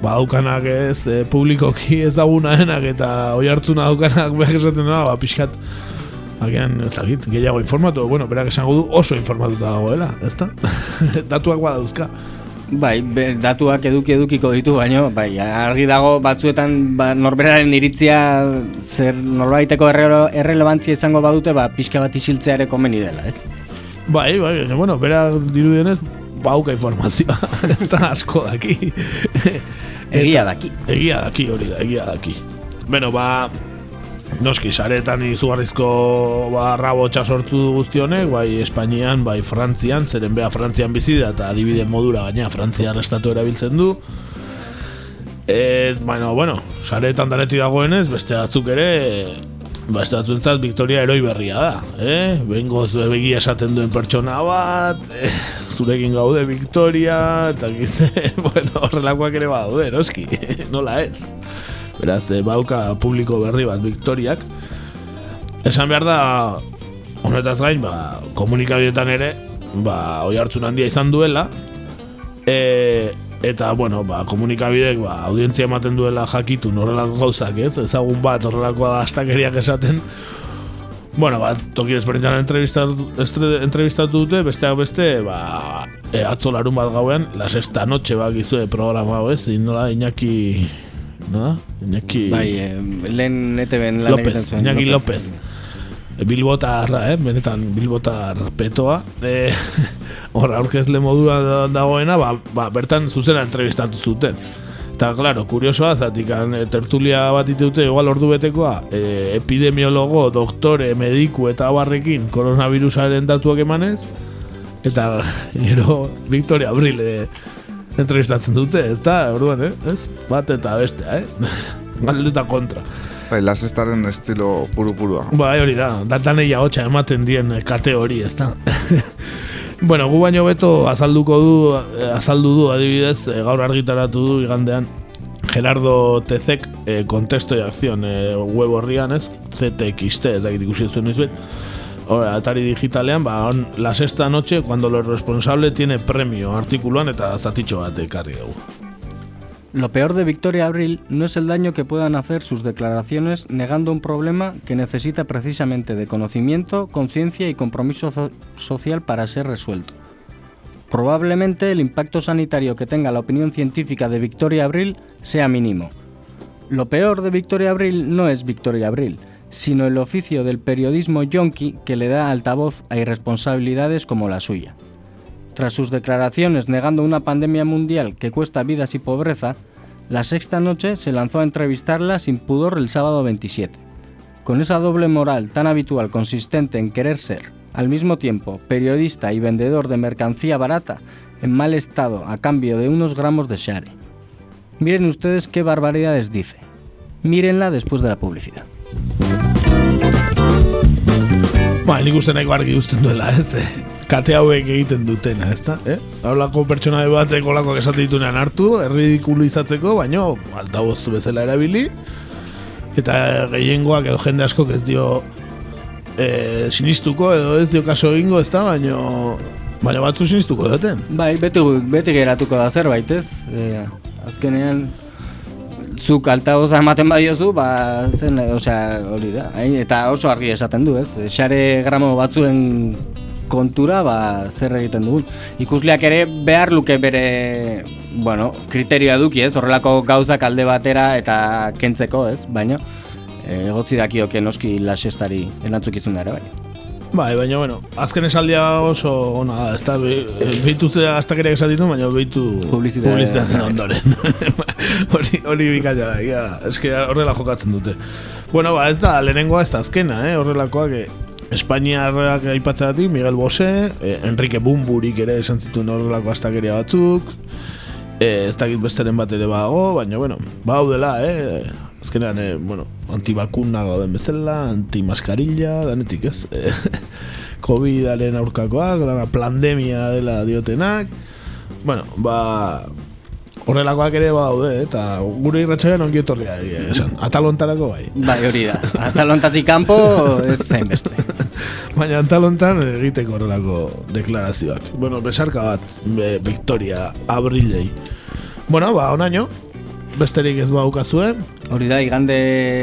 ba daukanak ez, e, publikoki ezagunaenak eta oi hartzuna daukanak behar esaten da, ba, pixkat, Agian, ez dakit, gehiago informatu, bueno, berak esango du oso informatuta dagoela, ezta? Datuak badauzka. Bai, be, datuak eduki edukiko ditu, baino, bai, argi dago batzuetan ba, norberaren iritzia zer norbaiteko erre, errelevantzia izango badute, ba, pixka bat isiltzea ere komeni dela, ez? Bai, bai, bueno, berak dirudienez, bauka informazioa, ez da asko daki. Egia daki. Egia daki hori da, egia daki. Beno, ba, noski, saretan izugarrizko ba, rabotxa sortu du guzti honek, bai Espainian, bai Frantzian, zeren bea Frantzian bizi da, eta adibide modura gaina Frantzian estatu erabiltzen du. E, bueno, bueno, saretan danetik dagoenez, beste batzuk ere, ba, ez batzuentzat Victoria eroi berria da, eh? Bengoz begia esaten duen pertsona bat, eh, zurekin gaude Victoria, eta gize, bueno, horrelakoak ere badaude, noski, nola ez. Beraz, eh, bauka publiko berri bat Victoriak. Esan behar da, honetaz gain, ba, komunikabidetan ere, ba, oi hartzun handia izan duela, e, eta, bueno, ba, komunikabidek, ba, audientzia ematen duela jakitu horrelako gauzak, ez? Ezagun bat horrelako astakeriak esaten, Bueno, bat, toki desberdintan entrevistatu, entrevistatu dute, besteak beste, ba, e, atzo larun bat gauean, la sexta noche bak izue programa ez, nola, Iñaki, nola? Iñaki... Bai, eh, lehen ETV-en lan egiten López, zuen. Iñaki López. Bilbotarra, eh? benetan Bilbotar petoa. Eh, hor aurkezle modua da- dagoena, ba, ba, bertan zuzena entrevistatu zuten. Eta, claro, kuriosoa, zatik, tertulia bat ditute, igual ordu betekoa, eh, epidemiologo, doktore, mediku eta abarrekin koronavirusaren datuak emanez, eta gero Victoria Abril eh, entrevistatzen dute, ez da, orduan, eh? ez? Bat eta bestea, eh? Galdeta kontra. Bai, lasestaren estilo puru-purua. Bai, hori da, datanei hotxa ematen dien eh, kate hori, ez da. bueno, gu baino beto azalduko du, eh, azaldu du adibidez, eh, gaur argitaratu du igandean, Gerardo Tezek, eh, Contexto y Acción eh, web horrian, ez? ZXT, ez dakit ikusi zuen izbet. Hora, Atari digitalean, ba, on, la sexta noche, cuando lo responsable tiene premio, artikuluan eta zatitxo bat ekarri dugu. Lo peor de Victoria Abril no es el daño que puedan hacer sus declaraciones negando un problema que necesita precisamente de conocimiento, conciencia y compromiso so- social para ser resuelto. Probablemente el impacto sanitario que tenga la opinión científica de Victoria Abril sea mínimo. Lo peor de Victoria Abril no es Victoria Abril, sino el oficio del periodismo yonki que le da altavoz a irresponsabilidades como la suya. Tras sus declaraciones negando una pandemia mundial que cuesta vidas y pobreza, la sexta noche se lanzó a entrevistarla sin pudor el sábado 27. Con esa doble moral tan habitual consistente en querer ser, al mismo tiempo, periodista y vendedor de mercancía barata en mal estado a cambio de unos gramos de share. Miren ustedes qué barbaridades dice. Mírenla después de la publicidad. Ba, nik uste nahiko argi uzten duela, ez? eh? Kate hauek egiten dutena, ez da? Eh? Haulako pertsona batek olakoak esate ditunean hartu, erridikulu izatzeko, baino altaboz bezala erabili, eta gehiengoak edo jende askok ez dio eh, sinistuko edo ez dio kaso egingo, ez da? Baino, baina batzu sinistuko duten. Bai, beti, beti geratuko da zerbait, ez? E, azkenean, zuk altaboza ematen badiozu, ba, zen, osea, hori da. Eta oso argi esaten du, ez? Xare gramo batzuen kontura, ba, zer egiten dugun. Ikusleak ere behar luke bere, bueno, kriterioa eduki, ez? Horrelako gauzak alde batera eta kentzeko, ez? Baina, e, egotzi dakioke noski lasestari erantzukizuna ere, bai. Bai, baina, bueno, azken esaldia oso ona da, ez da, behitu ze astakeriak esatitu, baina behitu publizitatzen ondoren. hori, hori bikaina da, ja, eske horrela jokatzen dute. Bueno, ba, ez da, lehenengoa ez da azkena, eh, horrelakoak, eh, Espainiarrak aipatzeatik, Miguel Bose, eh, Enrique Bumburik ere esan zituen horrelako astakeria batzuk, eh, ez dakit besteren bat ere bago, baina, bueno, baudela, eh, azkenean, eh, bueno, antibakuna gauden bezala, antimaskarilla, danetik ez, eh, Covidaren aurkakoak, dana pandemia dela diotenak, bueno, ba, horrelakoak ere badaude, eh, eta gure irratxagan ongi etorria egia esan, atalontarako bai. Bai, hori da. Atalontatik kanpo ez zain beste. Baina antalontan egiteko horrelako deklarazioak. Bueno, besarka bat, be, Victoria Abrilei. Bueno, ba, onaino, besterik ez baukazue. Hori da, igande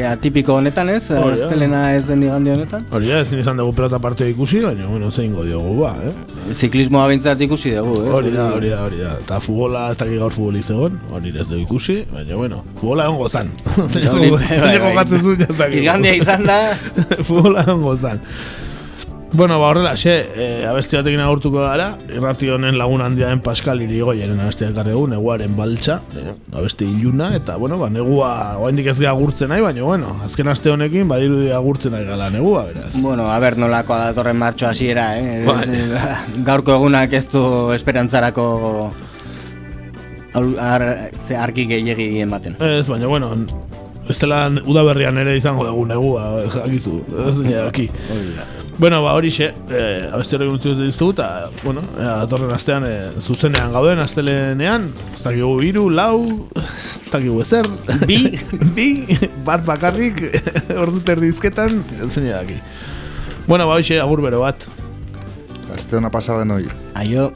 atipiko honetan ez? Estelena ez den igande honetan? Hori da, ezin izan dugu pelota parteo ikusi, baina, bueno, zein diogu, ba, eh? Ziklismoa bintzat ikusi dugu, ez? Hori da, hori da, hori da. Eta futbola, ez dakik gaur futbolik zegoen, hori ez dugu ikusi, baina, bueno, futbola egon gozan. Zein jokatzen zuen, ez dakik. Igandia izan da. futbola egon gozan. Bueno, ba horrela, xe, e, abesti batekin agurtuko gara, irrati honen lagun handia den Pascal Irigoyenen abestia ekarri dugu, neguaren baltsa, e, abesti iluna, eta, bueno, ba, negua, oaindik ez gara agurtzen nahi, baina, bueno, azken aste honekin, badirudi agurtzen nahi gala negua, beraz. Bueno, a ber, nolakoa datorren martxo hasiera, eh? Bai. Gaurko egunak ez du esperantzarako ar, ze argi gehiegi ematen. Ez, baina, bueno, Bestela udaberrian ere izango dugu negua, jakizu, ez dira daki. Bueno, ba, hori xe, eh, abesti horrekin utzi dut eta, bueno, eh, datorren astean eh, zuzenean gauden, astelenean, ez dakigu iru, lau, ez dakigu ezer, bi, bi, bat bakarrik, ordu terdizketan, ez dira daki. Bueno, ba, hoxe, agur bero bat. Aste hona pasaden hori. Aio.